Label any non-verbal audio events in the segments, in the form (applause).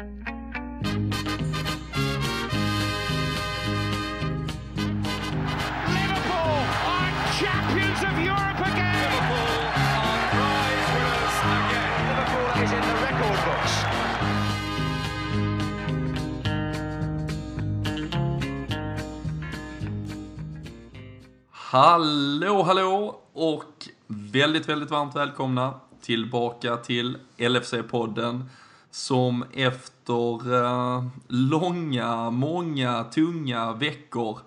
Liverpool are champions of Europe again. Liverpool are prize winners again. Liverpool is in the record books. Hallå, hallå och väldigt, väldigt varmt välkomna tillbaka till LFC-podden som efter eh, långa, många, tunga veckor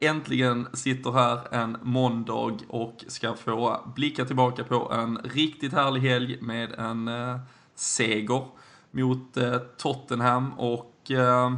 äntligen sitter här en måndag och ska få blicka tillbaka på en riktigt härlig helg med en eh, seger mot eh, Tottenham och eh,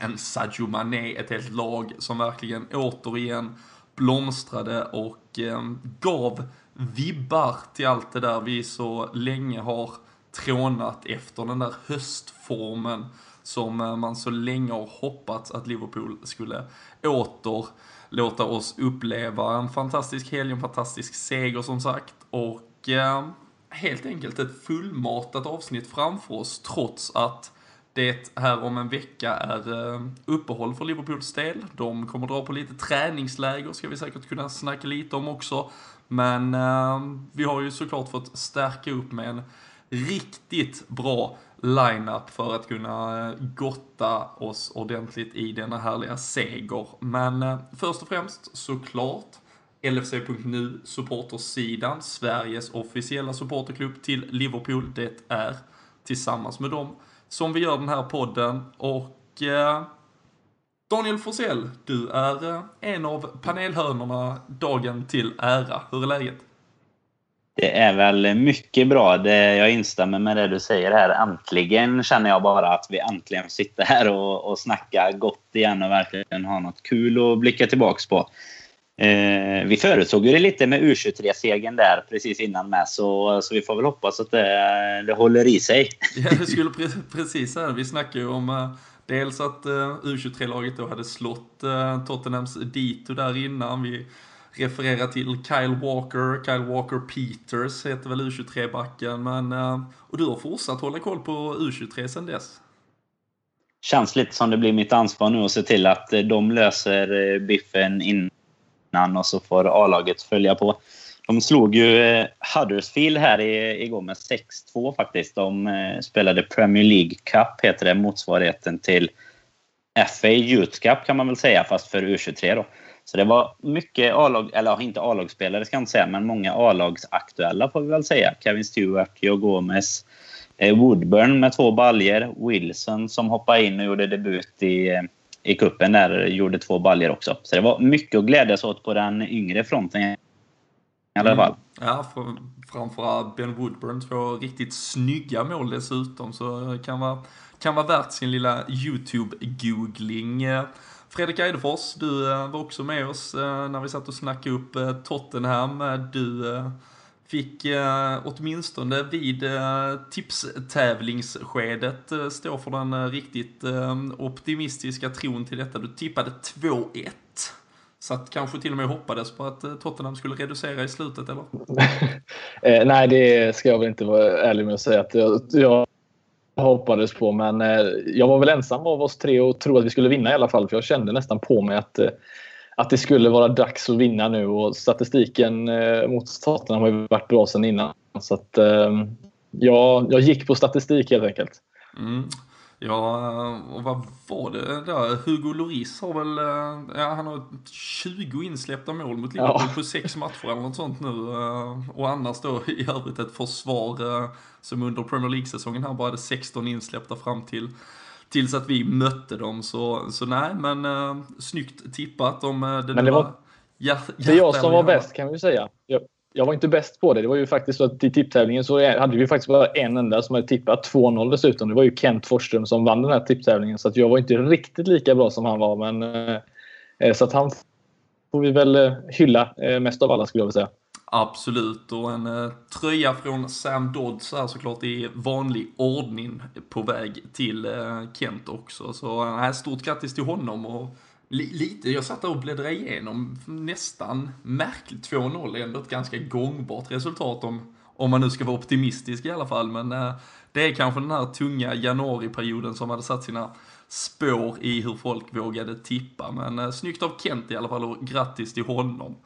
en Sadio Mané, ett helt lag som verkligen återigen blomstrade och eh, gav vibbar till allt det där vi så länge har trånat efter den där höstformen som eh, man så länge har hoppats att Liverpool skulle åter låta oss uppleva. En fantastisk helg, en fantastisk seger som sagt och eh, helt enkelt ett fullmatat avsnitt framför oss trots att det här om en vecka är eh, uppehåll för Liverpools del. De kommer dra på lite träningsläger, ska vi säkert kunna snacka lite om också. Men eh, vi har ju såklart fått stärka upp med en riktigt bra line-up för att kunna eh, gotta oss ordentligt i denna härliga seger. Men eh, först och främst såklart LFC.nu supportersidan, Sveriges officiella supporterklubb till Liverpool. Det är tillsammans med dem som vi gör den här podden och eh, Daniel Forsell, du är eh, en av panelhönorna dagen till ära. Hur är läget? Det är väl mycket bra. Det, jag instämmer med det du säger här. Äntligen känner jag bara att vi äntligen sitter här och, och snackar gott igen och verkligen har något kul att blicka tillbaks på. Eh, vi förutsåg ju det lite med U23-segern där precis innan med så, så vi får väl hoppas att det, det håller i sig. (laughs) Ja, det skulle pre precis säga. Vi snackade ju om eh, dels att eh, U23-laget då hade slått eh, Tottenhams dito där innan. Vi refererar till Kyle Walker, Kyle Walker Peters heter väl U23-backen. Men, eh, och du har fortsatt hålla koll på U23 sedan dess. Känns lite som det blir mitt ansvar nu att se till att eh, de löser eh, biffen innan och så får A-laget följa på. De slog ju Huddersfield här igår med 6-2 faktiskt. De spelade Premier League Cup, heter det, motsvarigheten till FA Youth Cup kan man väl säga, fast för U23 då. Så det var mycket A-lag, eller inte A-lagsspelare ska jag inte säga, men många A-lagsaktuella får vi väl säga. Kevin Stewart, Joe Gomez, eh, Woodburn med två baljer, Wilson som hoppade in och gjorde debut i i kuppen där gjorde två baljer också. Så det var mycket att glädjas åt på den yngre fronten i alla fall. Mm. Ja, för, framförallt Ben Woodburn två riktigt snygga mål dessutom så det kan vara, kan vara värt sin lilla YouTube-googling. Fredrik Eidefors, du eh, var också med oss eh, när vi satt och snackade upp eh, Tottenham. Du fick åtminstone vid tipstävlingsskedet stå för den riktigt optimistiska tron till detta. Du tippade 2-1. Så att kanske till och med hoppades på att Tottenham skulle reducera i slutet, eller? (laughs) eh, nej, det ska jag väl inte vara ärlig med att säga att jag, jag hoppades på. Men eh, jag var väl ensam av oss tre och trodde att vi skulle vinna i alla fall. För jag kände nästan på mig att eh, att det skulle vara dags att vinna nu och statistiken eh, mot Tottenham har ju varit bra sedan innan. Så att, eh, ja, jag gick på statistik helt enkelt. Mm. Ja, och vad var det där? Hugo Lloris har väl, eh, ja han har 20 insläppta mål mot Liverpool ja. på sex matcher eller något sånt nu. Eh, och annars då i övrigt ett försvar eh, som under Premier League-säsongen här bara hade 16 insläppta fram till tills att vi mötte dem. Så, så nej, men uh, snyggt tippat om uh, det, men det var, ja, Det är jag som var bäst kan vi säga. Jag, jag, var inte bäst på det. Det var ju faktiskt så att i tipptävlingen så hade vi faktiskt bara en enda som hade tippat 2-0 dessutom. Det var ju Kent Forsström som vann den här tipptävlingen. Så att jag var inte riktigt lika bra som han var. Men, eh, eh, så att han får vi väl eh, hylla mest av alla skulle jag vilja säga. Absolut, och en eh, tröja från Sam Dodds är såklart i vanlig ordning på väg till eh, Kent också. Så eh, stort grattis till honom och lite, jag satt där och bläddrade igenom nästan märkligt 2-0, ändå ett ganska gångbart resultat om, Om man nu ska vara optimistisk i alla fall, men eh, det är kanske den här tunga januariperioden som hade satt sina spår i hur folk vågade tippa. Men eh, snyggt av Kent i alla fall och grattis till honom.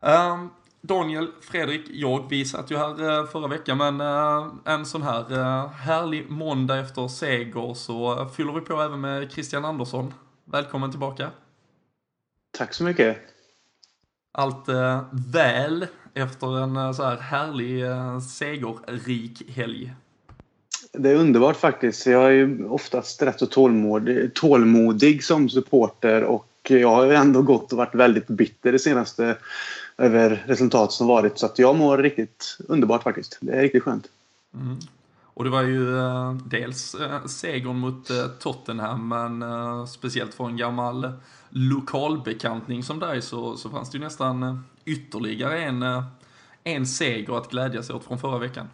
Um, Daniel, Fredrik, jag, vi satt ju här eh, förra veckan men uh, en sån här uh, härlig måndag efter seger så fyller vi på även med Christian Andersson. Välkommen tillbaka. Tack så mycket. Allt uh, väl efter en så här härlig segerrik helg? Det är underbart faktiskt. Jag är ju oftast rätt så tålmodig, tålmodig som supporter och jag har ju ändå gått och varit väldigt bitter det senaste över resultat som varit. Så jag mår riktigt underbart faktiskt. Det är riktigt skönt. Mm. Och det var ju eh, dels eh, segern mot eh, Tottenham, men eh, speciellt för en gammal lokalbekantning som dig så, så fanns det ju nästan eh, ytterligare en, eh, en seger att glädjas åt från förra veckan.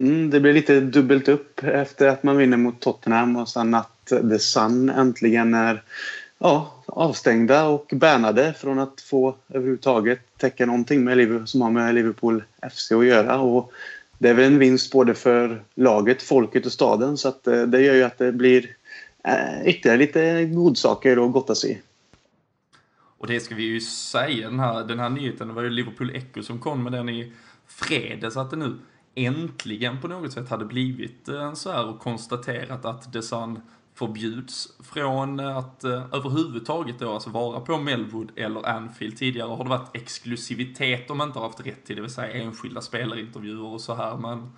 Mm, det blir lite dubbelt upp efter att man vinner mot Tottenham och sen att The Sun äntligen är ja, avstängda och bannade från att få överhuvudtaget täcka någonting med Liverpool, som har med Liverpool FC att göra. Och det är väl en vinst både för laget, folket och staden så att eh, det gör ju att det blir eh, ytterligare lite godsaker att gotta sig i. Och det ska vi ju säga, den här, den här nyheten, det var ju Liverpool Echo som kom med den i fredags, att det nu äntligen på något sätt hade blivit eh, så här och konstaterat att det förbjuds från eh, att eh, överhuvudtaget då alltså vara på Melwood eller Anfield. Tidigare har det varit exklusivitet om man inte har haft rätt till, det vill säga enskilda spelarintervjuer och så här. Men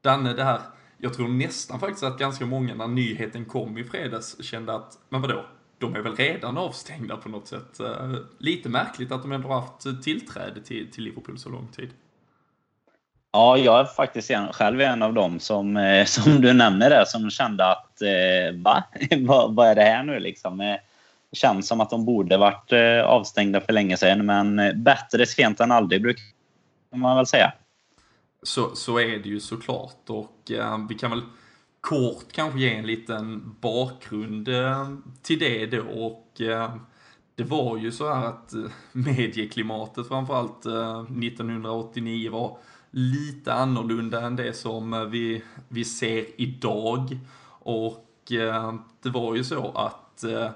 Danne, det här, jag tror nästan faktiskt att ganska många när nyheten kom i fredags kände att, men vadå, de är väl redan avstängda på något sätt. Eh, lite märkligt att de ändå har haft tillträde till, till Liverpool så lång tid. Ja, jag är faktiskt en, själv en av dem som, eh, (laughs) som du nämner där som kände att eh, va? (laughs) vad, är det här nu liksom? Eh, det känns som att de borde varit eh, avstängda för länge sedan, men bättre sent än aldrig brukar man väl säga. Så, så är det ju såklart och eh, vi kan väl kort kanske ge en liten bakgrund eh, till det då och eh, det var ju så här att medieklimatet framförallt 1989 var lite annorlunda än det som eh, vi, vi ser idag. Och eh, det var ju så att eh,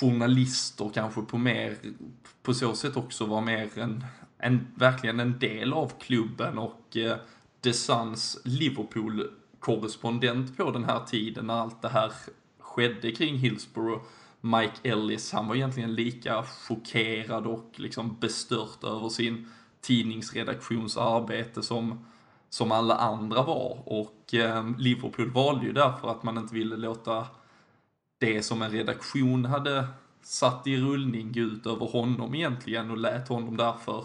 journalister kanske på mer, på så sätt också var mer en, en verkligen en del av klubben och eh, The Suns Liverpool-korrespondent på den här tiden när allt det här skedde kring Hillsborough Mike Ellis, han var egentligen lika chockerad och liksom bestört över sin tidningsredaktionsarbete som, som alla andra var. Och eh, Liverpool valde ju därför att man inte ville låta det som en redaktion hade satt i rullning gå ut över honom egentligen och lät honom därför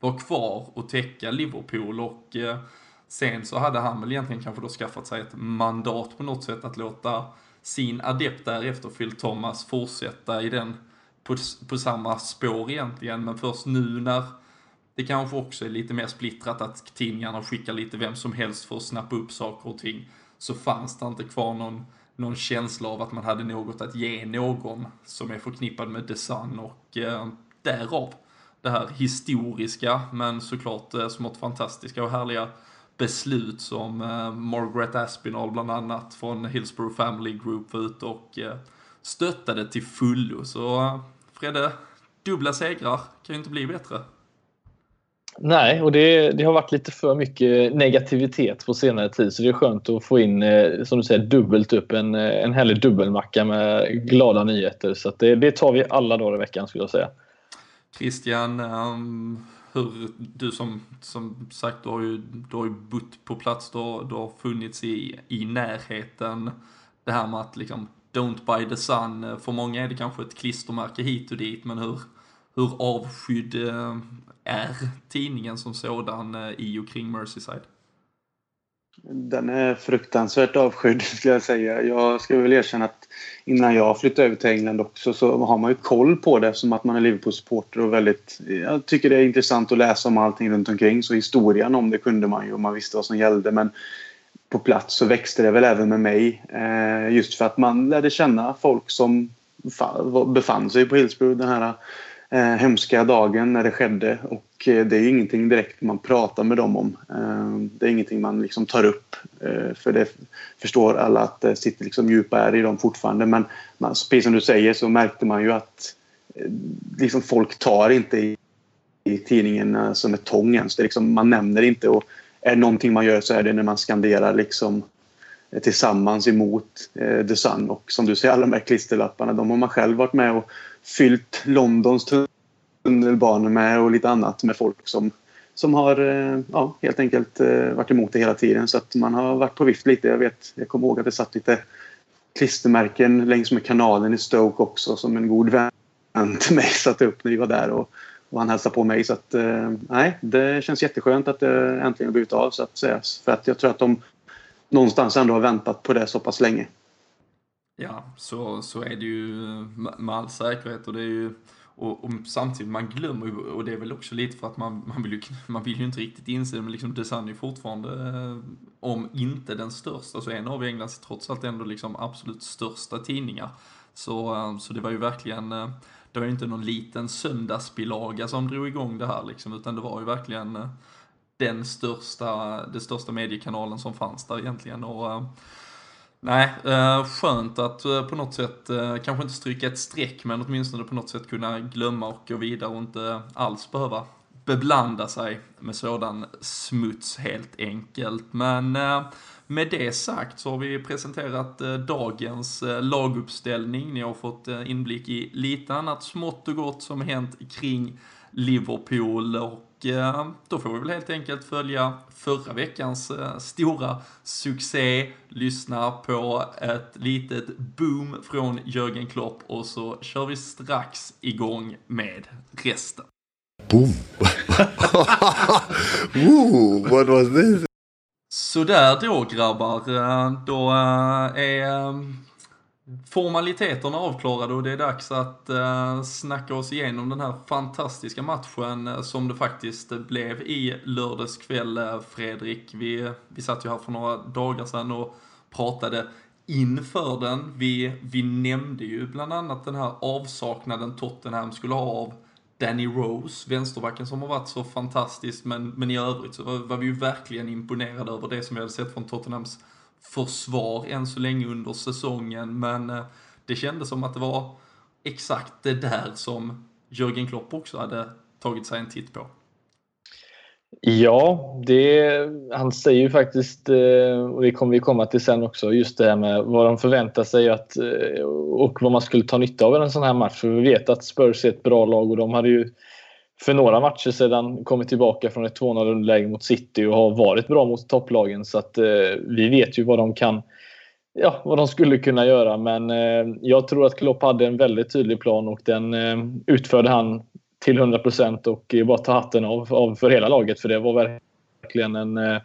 vara kvar och täcka Liverpool och eh, sen så hade han väl egentligen kanske då skaffat sig ett mandat på något sätt att låta sin adept därefter, Phil Thomas, fortsätta i den på, på samma spår egentligen men först nu när det kanske också är lite mer splittrat att tidningarna skickar lite vem som helst för att snappa upp saker och ting. Så fanns det inte kvar någon, någon känsla av att man hade något att ge någon som är förknippad med The Sun och eh, därav det här historiska men såklart eh, smått fantastiska och härliga beslut som eh, Margaret Aspinall bland annat från Hillsborough Family Group var ute och eh, stöttade till fullo. Så eh, Fredde, dubbla segrar kan ju inte bli bättre. Nej, och det, det, har varit lite för mycket negativitet på senare tid så det är skönt att få in, eh, som du säger, dubbelt upp. En, eh, en härlig dubbelmacka med glada nyheter. Så det, det, tar vi alla dagar i veckan skulle jag säga. Christian, um, hur, du som, som sagt, du har ju, du har ju bott på plats, du har, du har funnits i, i närheten. Det här med att liksom, don't buy the sun, eh, för många är det kanske ett klistermärke hit och dit, men hur, hur avskydd eh, är tidningen som sådan eh, i och kring Merseyside? Den är fruktansvärt avskydd (laughs) skulle jag säga. Jag ska väl erkänna att innan jag flyttade över till England också så har man ju koll på det som att man är Liverpool-supporter och väldigt... Jag tycker det är intressant att läsa om allting runt omkring så historien om det kunde man ju och man visste vad som gällde men på plats så växte det väl även med mig. Eh, just för att man lärde känna folk som befann sig på Hillsborough den här eh, hemska dagen när det skedde. Och eh, det är ingenting direkt man pratar med dem om. Eh, det är ingenting man liksom tar upp. Eh, för det förstår alla att det sitter liksom djupa är i dem fortfarande. Men precis som du säger så märkte man ju att eh, liksom folk tar inte i, i tidningen som ett tång ens. Det liksom, man nämner inte. Och är det någonting man gör så är det när man skanderar liksom tillsammans emot eh, The Sun. Och som du säger, alla de här klisterlapparna, de har man själv varit med och fyllt Londons tunnelbanor med och lite annat med folk som, som har eh, ja, helt enkelt eh, varit emot det hela tiden. Så att man har varit på vift lite. Jag, vet, jag kommer ihåg att det satt lite klistermärken längs med kanalen i Stoke också som en god vän till mig (laughs) satte upp när vi var där. Och, och han hälsade på mig. Så att, eh, nej, det känns jätteskönt att det äntligen blivit av så att säga. För att jag tror att de någonstans ändå har väntat på det så pass länge. Ja, så, så är det ju med all säkerhet. Och det är ju, och, och samtidigt, man glömmer ju, och det är väl också lite för att man, man, vill, ju, man vill ju inte riktigt inse det, men liksom Desan är fortfarande, eh, om inte den största, så en av Englands trots allt ändå liksom absolut största tidningar. Så, eh, så det var ju verkligen, eh, det var ju inte någon liten söndagsbilaga som drog igång det här liksom, utan det var ju verkligen den största, den största mediekanalen som fanns där egentligen. Och, nej, eh, skönt att eh, på något sätt, eh, kanske inte stryka ett streck, men åtminstone på något sätt kunna glömma och gå vidare och inte alls behöva beblanda sig med sådan smuts helt enkelt. Men med det sagt så har vi presenterat dagens laguppställning. Ni har fått inblick i lite annat smått och gott som hänt kring Liverpool och då får vi väl helt enkelt följa förra veckans eh, stora succé, lyssna på ett litet boom från Jörgen Klopp och så kör vi strax igång med resten. Boom! (laughs) Ooh, what was this? Sådär då grabbar, eh, då är formaliteterna avklarade och det är dags att eh, snacka oss igenom den här fantastiska matchen eh, som det faktiskt blev i lördags kväll, eh, Fredrik. Vi, vi satt ju här för några dagar sedan och pratade inför den. Vi, vi nämnde ju bland annat den här avsaknaden Tottenham skulle ha av Danny Rose, vänsterbacken som har varit så fantastisk, men, men i övrigt så var, var vi ju verkligen imponerade över det som vi hade sett från Tottenhams försvar än så länge under säsongen, men eh, det kändes som att det var exakt det där som Jörgen Klopp också hade tagit sig en titt på. Ja, det, han säger ju faktiskt, eh, och det kommer vi komma till sen också, just det här med vad de förväntar sig att, eh, och vad man skulle ta nytta av i en sån här match. För vi vet att Spurs är ett bra lag och de hade ju för några matcher sedan kommit tillbaka från ett 2-0 underläge mot City och har varit bra mot topplagen. Så att eh, vi vet ju vad de kan ja, vad de skulle kunna göra. Men eh, jag tror att Klopp hade en väldigt tydlig plan och den eh, utförde han till 100 procent och eh, bara ta hatten av, av, för hela laget. För det var verkligen en, eh,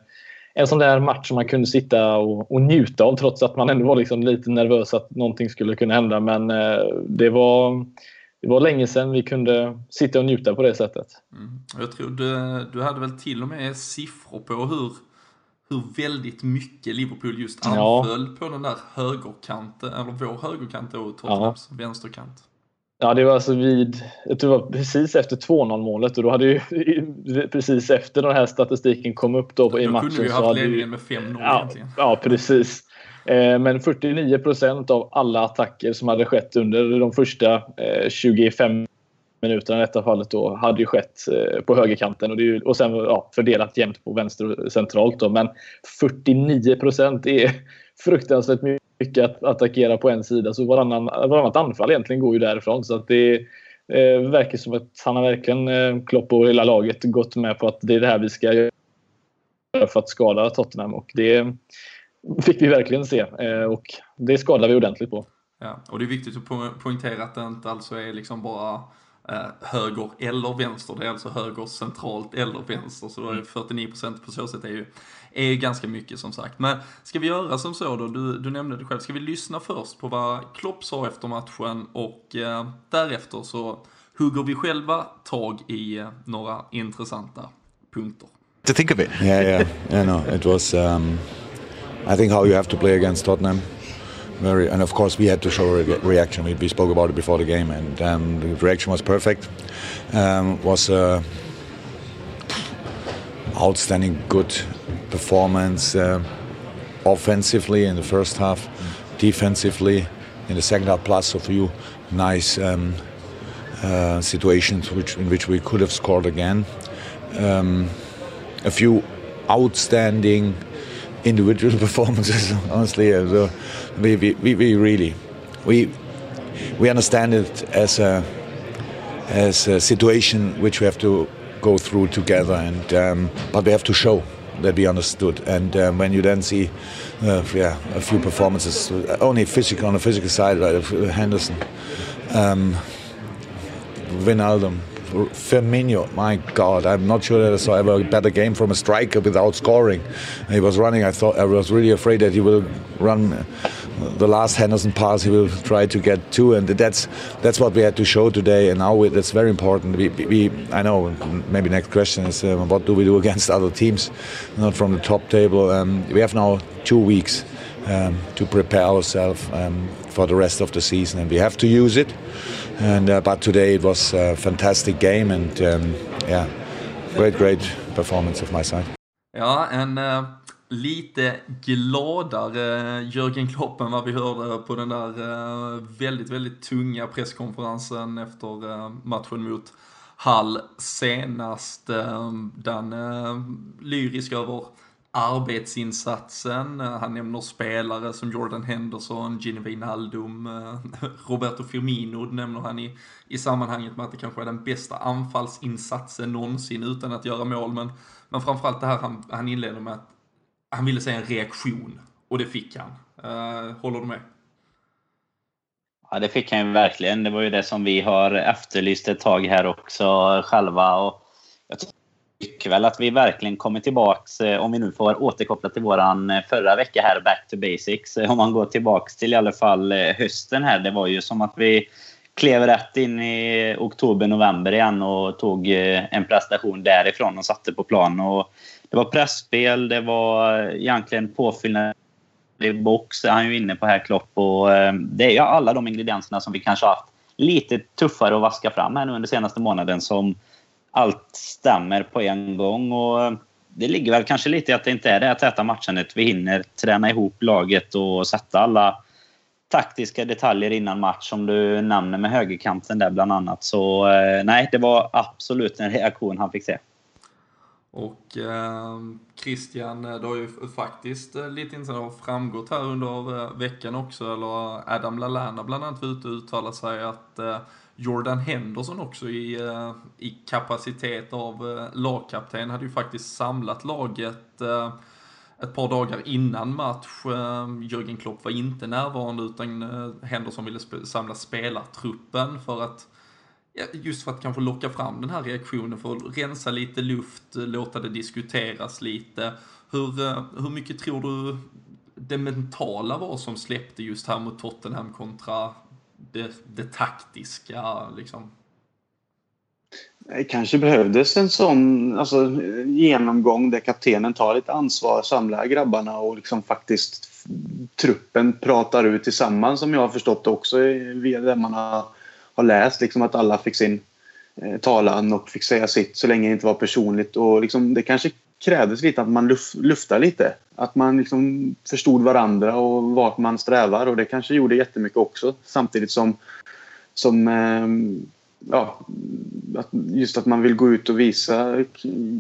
en sån där match som man kunde sitta och, och njuta av trots att man ändå var liksom lite nervös att någonting skulle kunna hända. Men eh, det var det var länge sedan vi kunde sitta och njuta på det sättet. Mm. Jag tror du, du hade väl till och med siffror på hur, hur väldigt mycket Liverpool just anföll ja. på den där högerkanten, eller vår högerkant och Tottenhams ja. vänsterkant. Ja, det var alltså vid, det var precis efter 2-0 målet och då hade ju precis efter den här statistiken kom upp då, då i matchen. Då kunde vi haft ledningen med 5-0 ja, egentligen. Ja, precis. Eh, men 49 procent av alla attacker som hade skett under de första eh, 25 minuterna i detta fallet då hade ju skett eh, på högerkanten och, det är, och sen ja, fördelat jämnt på vänster och centralt. Då. Men 49 procent är fruktansvärt mycket att attackera på en sida. Så varannan, varannat anfall egentligen går ju därifrån. Så att det eh, verkar som att han har verkligen, eh, Klopp och hela laget, gått med på att det är det här vi ska göra för att skada Tottenham. Och det, fick vi verkligen se eh, och det skadade vi ordentligt på. Ja, och det är viktigt att poängtera att det inte alltså är liksom bara eh, höger eller vänster. Det är alltså höger centralt eller vänster. Så då är 49% mm. på så sätt är ju, är ganska mycket som sagt. Men ska vi göra som så då? Du, du nämnde det själv. Ska vi lyssna först på vad Klopp sa efter matchen och eh, därefter så hugger vi själva tag i eh, några intressanta punkter. To think of it. Yeah, yeah. yeah no, it was... Um... I think how you have to play against Tottenham. Very, and of course we had to show a reaction. We, we spoke about it before the game, and um, the reaction was perfect. Um, was uh, outstanding good performance uh, offensively in the first half, defensively in the second half, plus a few nice um, uh, situations which, in which we could have scored again. Um, a few outstanding individual (laughs) performances. Honestly, so we, we, we really we we understand it as a as a situation which we have to go through together, and um, but we have to show that we understood. And um, when you then see, uh, yeah, a few performances, uh, only physical on the physical side, right, Henderson, um, Firmino, my God, I'm not sure that I saw ever a better game from a striker without scoring. He was running. I thought I was really afraid that he will run the last Henderson pass. He will try to get two, and that's that's what we had to show today. And now that's very important. We, we I know maybe next question is um, what do we do (laughs) against other teams, not from the top table. Um, we have now two weeks um, to prepare ourselves um, for the rest of the season, and we have to use it. And uh, but today it was a fantastic game, and um, yeah, great, great performance of my side. Ja, en uh, lite gladare Jörgen Klopp än vad vi hörde på den där uh, väldigt, väldigt tunga presskonferensen efter uh, matchen mot Hall senast. Um, den uh, lyrisk över arbetsinsatsen. Han nämner spelare som Jordan Henderson, Gini Wijnaldum, eh, (laughs) Roberto Firmino nämner han i, i sammanhanget med att det kanske är den bästa anfallsinsatsen någonsin utan att göra mål. Men, men framförallt det här han, han inleder med att han ville se en reaktion och det fick han. Uh, håller du med? Ja, det fick han ju verkligen. Det var ju det som vi har efterlyst ett tag här också själva. Och jag tycker väl att vi verkligen kommer tillbaks, eh, om vi nu får återkoppla till våran eh, förra vecka här, Back to Basics. Eh, om man går tillbaks till i alla fall hösten här. Det var ju som att vi klev rätt in i oktober, november igen och tog en prestation därifrån och satte på plan. Och det var pressspel, det var egentligen påfyllnad i box, är han ju inne på här Klopp. Och det är ju alla de ingredienserna som vi kanske har haft lite tuffare att vaska fram här nu under senaste månaden som allt stämmer på en gång. Och eh, det ligger väl kanske lite i att det inte är det här täta matchandet. Vi hinner träna ihop laget och sätta alla taktiska detaljer innan match som du nämner med högerkanten där bland annat. Så eh, nej, det var absolut en reaktion han fick se. Och eh, Christian, eh, det har ju faktiskt lite intressant framgått här under veckan också, eller Adam Lallana bland annat var ute och uttalade sig att eh, Jordan Henderson också i, eh, i kapacitet av eh, lagkapten hade ju faktiskt samlat laget eh, ett par dagar innan match. Jörgen Klopp var inte närvarande utan Henderson ville sp samla spelartruppen för att just för att kanske locka fram den här reaktionen, för att rensa lite luft, låta det diskuteras lite. Hur, hur mycket tror du det mentala var som släppte just här mot Tottenham kontra det, det taktiska liksom? Det kanske behövdes en sån alltså, genomgång där kaptenen tar lite ansvar, samlar grabbarna och liksom faktiskt truppen pratar ut tillsammans som jag har förstått också via det man har, har läst. Liksom att alla fick sin eh, talan och fick säga sitt så länge det inte var personligt. Och liksom, det kanske krävdes lite att man luf, luftar lite. Att man liksom förstod varandra och vart man strävar och det kanske gjorde jättemycket också samtidigt som, som ehm, ja, just att man vill gå ut och visa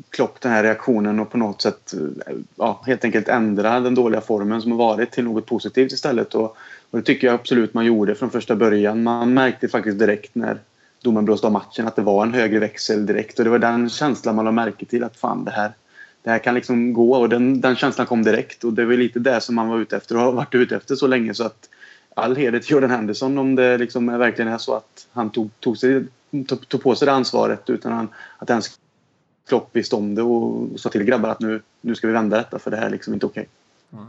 Klopp den här reaktionen och på något sätt eh, ja, helt enkelt ändra den dåliga formen som har varit till något positivt istället. Och, och det tycker jag absolut man gjorde från första början. Man märkte faktiskt direkt när domaren blåste av matchen att det var en högre växel direkt och det var den känslan man lade märke till att fan det här det här kan liksom gå och den, den känslan kom direkt och det var lite det som man var ute efter och har varit ute efter så länge så att all heder till Jordan Henderson om det liksom verkligen är så att han tog, tog, sig, tog, tog på sig det ansvaret utan han, att ens Klopp visste om det och, sa till grabbar att nu, nu ska vi vända detta för det här är liksom inte okej. Okay.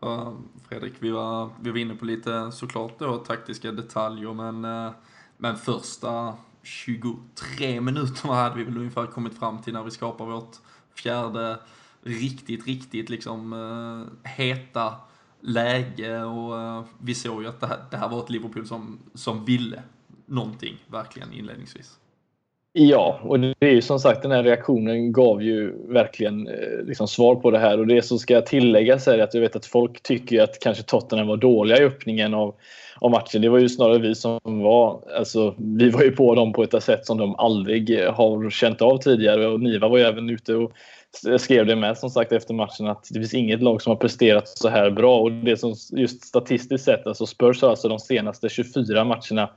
Ja. Fredrik, vi var, vi var inne på lite såklart då taktiska detaljer men, eh, men första 23 minuterna hade vi väl ungefär kommit fram till när vi skapar vårt fjärde riktigt, riktigt liksom uh, heta läge och uh, vi såg ju att det här, det här var ett Liverpool som, som ville någonting verkligen inledningsvis. Ja, och det är ju som sagt den här reaktionen gav ju verkligen eh, liksom svar på det här. Och det som ska tilläggas är att jag vet att folk tycker att kanske Tottenham var dåliga i öppningen av, av matchen. Det var ju snarare vi som var, alltså vi var ju på dem på ett sätt som de aldrig eh, har känt av tidigare. Och Niva var ju även ute och skrev det med som sagt efter matchen att det finns inget lag som har presterat så här bra. Och det som just statistiskt sett, alltså Spurs har alltså de senaste 24 matcherna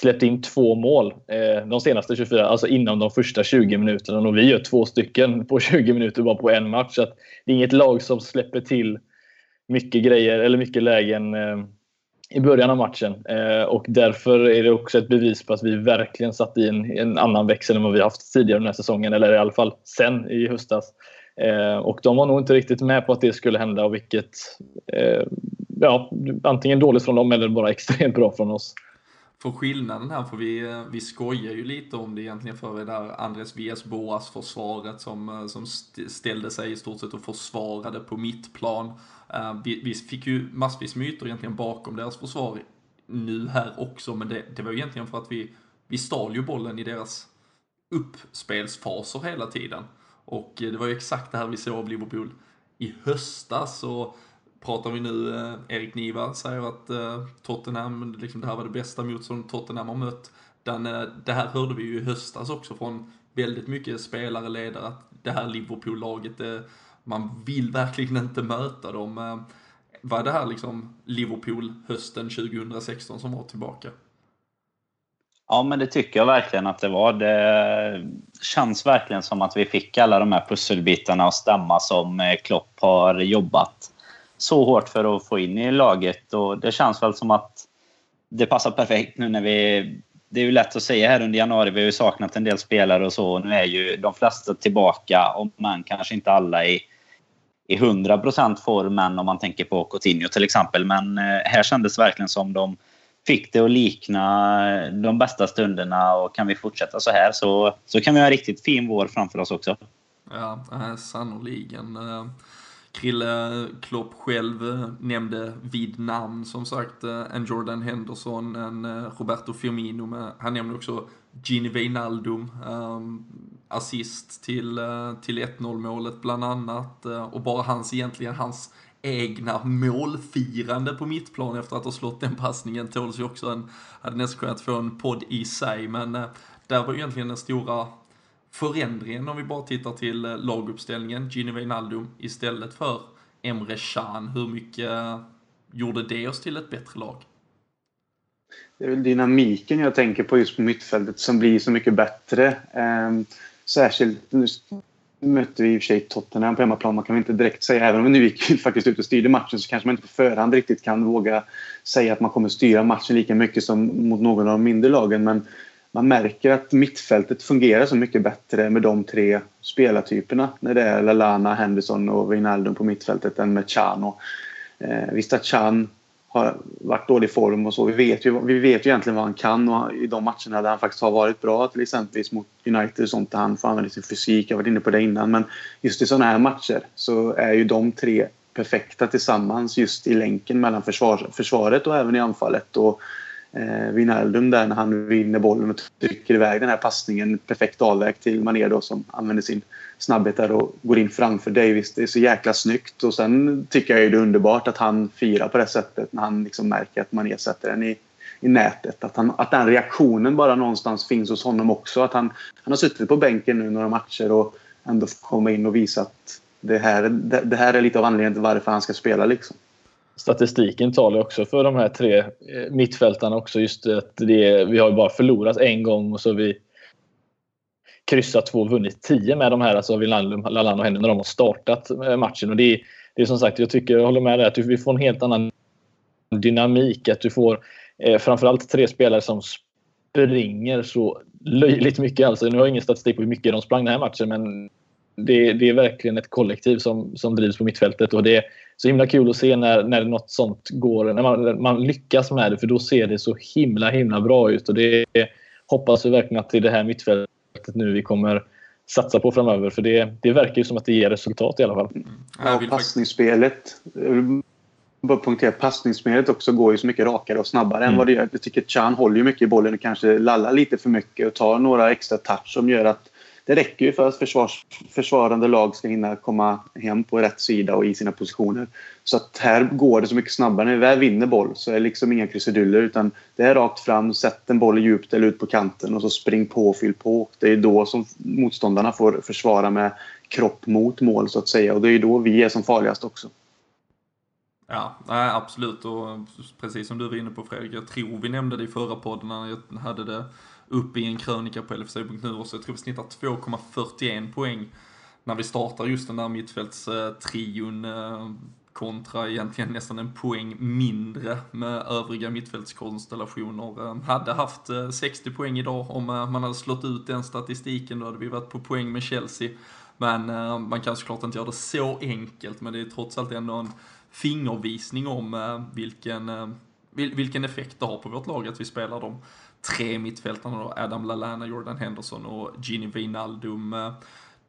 släppt in två mål eh, de senaste 24, alltså inom de första 20 minuterna. Och vi gör två stycken på (laughs) 20 minuter bara på en match. Så det är inget lag som släpper till mycket grejer eller mycket lägen eh, i början av matchen. Eh, och därför är det också ett bevis på att vi verkligen satt i en, en annan växel än vad vi haft tidigare den här säsongen. Eller i alla fall sen i höstas. Eh, och de var nog inte riktigt med på att det skulle hända. Och vilket, eh, ja, antingen dåligt från dem eller bara (laughs) extremt bra från oss. För skillnaden här, för vi, eh, vi skojar ju lite om det egentligen för det där Andres Vias Boas försvaret som, eh, som ställde sig i stort sett och försvarade på mittplan. Eh, vi, vi fick ju massvis myter egentligen bakom deras försvar nu här också, men det, det var ju egentligen för att vi, vi stal ju bollen i deras uppspelsfaser hela tiden. Och det var ju exakt det här vi såg av Liverpool i höstas. Och pratar vi nu, eh, Erik Niva säger att eh, Tottenham, liksom det här var det bästa motstånd Tottenham har mött. Den, eh, det här hörde vi ju i höstas också från väldigt mycket spelare, ledare, att det här Liverpool-laget, eh, man vill verkligen inte möta dem. Eh, var det här liksom Liverpool hösten 2016 som var tillbaka? Ja, men det tycker jag verkligen att det var. Det känns verkligen som att vi fick alla de här pusselbitarna att stämma som eh, Klopp har jobbat så hårt för att få in i laget. Och det känns väl som att det passar perfekt nu när vi... Det är ju lätt att säga här under januari, vi har ju saknat en del spelare och så. Nu är ju de flesta tillbaka, om man kanske inte alla i, i 100% form om man tänker på Coutinho till exempel. Men eh, här kändes det verkligen som de fick det att likna de bästa stunderna och kan vi fortsätta så här så, så kan vi ha en riktigt fin vår framför oss också. Ja, eh, sannoliken. Eh, Krille Klopp själv nämnde vid namn som sagt eh, en Jordan Henderson, en eh, Roberto Firmino, Med, han nämnde också Gini Wijnaldum, ehm, assist till, eh, till 1-0 målet bland annat och bara hans egentligen, hans egna målfirande på mittplan efter att ha slått den passningen tåls ju också. En, hade nästan kunnat få en podd i sig, men där var ju egentligen den stora förändringen om vi bara tittar till eh, laguppställningen, Gini Wijnaldum istället för Emre Can. Hur mycket eh, gjorde det oss till ett bättre lag? Det är väl dynamiken jag tänker på just på mittfältet som blir så mycket bättre. Ehm, särskilt nu mötte vi i och för sig Tottenham på hemmaplan. Man kan väl inte direkt säga, även om vi nu gick (laughs) faktiskt ut och styrde matchen så kanske man inte på förhand riktigt kan våga säga att man kommer styra matchen lika mycket som mot någon av de mindre lagen. Men man märker att mittfältet fungerar så mycket bättre med de tre spelartyperna. När det är Lalana, Henderson och Wijnaldum på mittfältet än med Chano. Eh, visst att Chan har varit dålig form och så. Vi vet ju, vi vet ju egentligen vad han kan och i de matcherna där han faktiskt har varit bra, till exempel mot United och sånt, där han får använda sin fysik. Jag har varit inne på det innan. Men just i sådana här matcher så är ju de tre perfekta tillsammans just i länken mellan försvar, försvaret och även i anfallet. Och eh, Wijnaldum där när han vinner bollen och trycker iväg den här passningen perfekt avväg till Mané då som använder sin snabbhet där och går in framför Davis. Det är så jäkla snyggt och sen tycker jag det är underbart att han firar på det sättet när han liksom märker att Mané sätter den i, i nätet. Att, han, att den reaktionen bara någonstans finns hos honom också. Att han, han har suttit på bänken nu några matcher och ändå får komma in och visa att det här, det, det här är lite av anledningen till varför han ska spela liksom statistiken talar också för de här tre eh, mittfältarna också. Just att det, vi har ju bara förlorat en gång och så har vi kryssat två och vunnit tio med de här. Alltså Wijnaldum, Lallan och Henry när de har startat eh, matchen. Och det, är, det är som sagt, jag tycker, jag håller med dig, att vi får en helt annan dynamik. Att du får eh, framförallt tre spelare som springer så löjligt mycket. Alltså, nu har jag ingen statistik på hur mycket de sprang den här matchen men det, det, är verkligen ett kollektiv som, som drivs på mittfältet. Och det så himla kul att se när, när något sånt går, när man, man lyckas med det, för då ser det så himla himla bra ut. Och det hoppas vi verkligen att det är det här mittfältet nu vi kommer satsa på framöver. För det, det verkar ju som att det ger resultat i alla fall. Ja, passningsspelet. bara poängtera att passningsspelet också går ju så mycket rakare och snabbare Mm. än vad det gör. Jag tycker Chan håller ju mycket i bollen och kanske lallar lite för mycket och tar några extra touch som gör att det räcker ju för att försvars, försvarande lag ska hinna komma hem på rätt sida och i sina positioner. Så att här går det så mycket snabbare. När vi väl vinner boll så är det liksom inga krusiduller utan det är rakt fram, sätt en boll djupt eller ut på kanten och så spring på och fyll på. Det är då som motståndarna får försvara med kropp mot mål så att säga och det är då vi är som farligast också. Ja, nej, absolut. Och precis som du var inne på Fredrik, jag tror vi nämnde det i förra podden när jag hade det upp i en krönika på LFC.nu och så jag tror vi snittar 2,41 poäng när vi startar just den där mittfältstrion eh, kontra egentligen nästan en poäng mindre med övriga mittfältskonstellationer. Hade haft eh, 60 poäng idag om eh, man hade slått ut den statistiken, då hade vi varit på poäng med Chelsea. Men man kan såklart inte göra det så enkelt, men det är trots allt ändå en fingervisning om vilken, vilken effekt det har på vårt lag att vi spelar de tre mittfältarna då, Adam Lallana, Jordan Henderson och Gini Wijnaldum.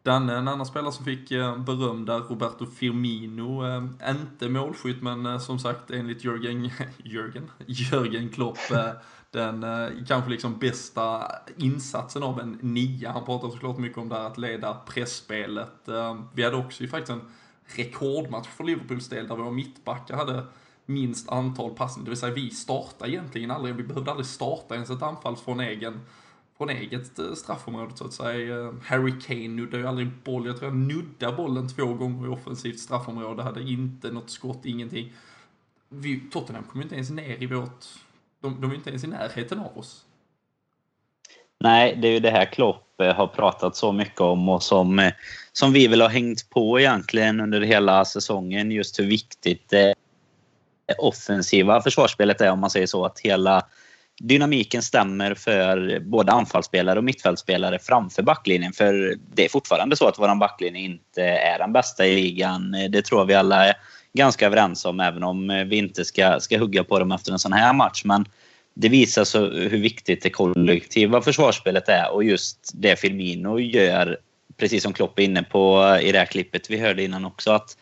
Danne, en annan spelare som fick eh, beröm där, Roberto Firmino. Eh, inte målskytt, men eh, som sagt enligt Jörgen, (laughs) Jörgen, Jörgen Klopp den kanske liksom bästa insatsen av en nia. Han pratar såklart mycket om det här att leda pressspelet. Vi hade också ju faktiskt en rekordmatch för Liverpools del där våra mittbackar hade minst antal passningar. Det vill säga vi startade egentligen aldrig, vi behövde aldrig starta ens ett anfall från egen från eget eh, straffområde så att säga. Eh, Harry Kane nuddade ju aldrig boll. Jag tror jag nuddade bollen två gånger i offensivt straffområde. Hade inte något skott, ingenting. Vi, Tottenham kom ju inte ens ner i vårt... De, de är inte ens i närheten av oss. Nej, det är ju det här Klopp eh, har pratat så mycket om och som, som vi väl har hängt på egentligen under hela säsongen. Just hur viktigt det offensiva försvarsspelet är om man säger så. Att hela dynamiken stämmer för både anfallsspelare och mittfältspelare framför backlinjen. För det är fortfarande så att vår backlinje inte är den bästa i ligan. Det tror vi alla är ganska överens om, även om vi inte ska, ska hugga på dem efter en sån här match. Men det visar så hur viktigt det kollektiva försvarsspelet är och just det Firmino gör, precis som Klopp är inne på i det här klippet vi hörde innan också, att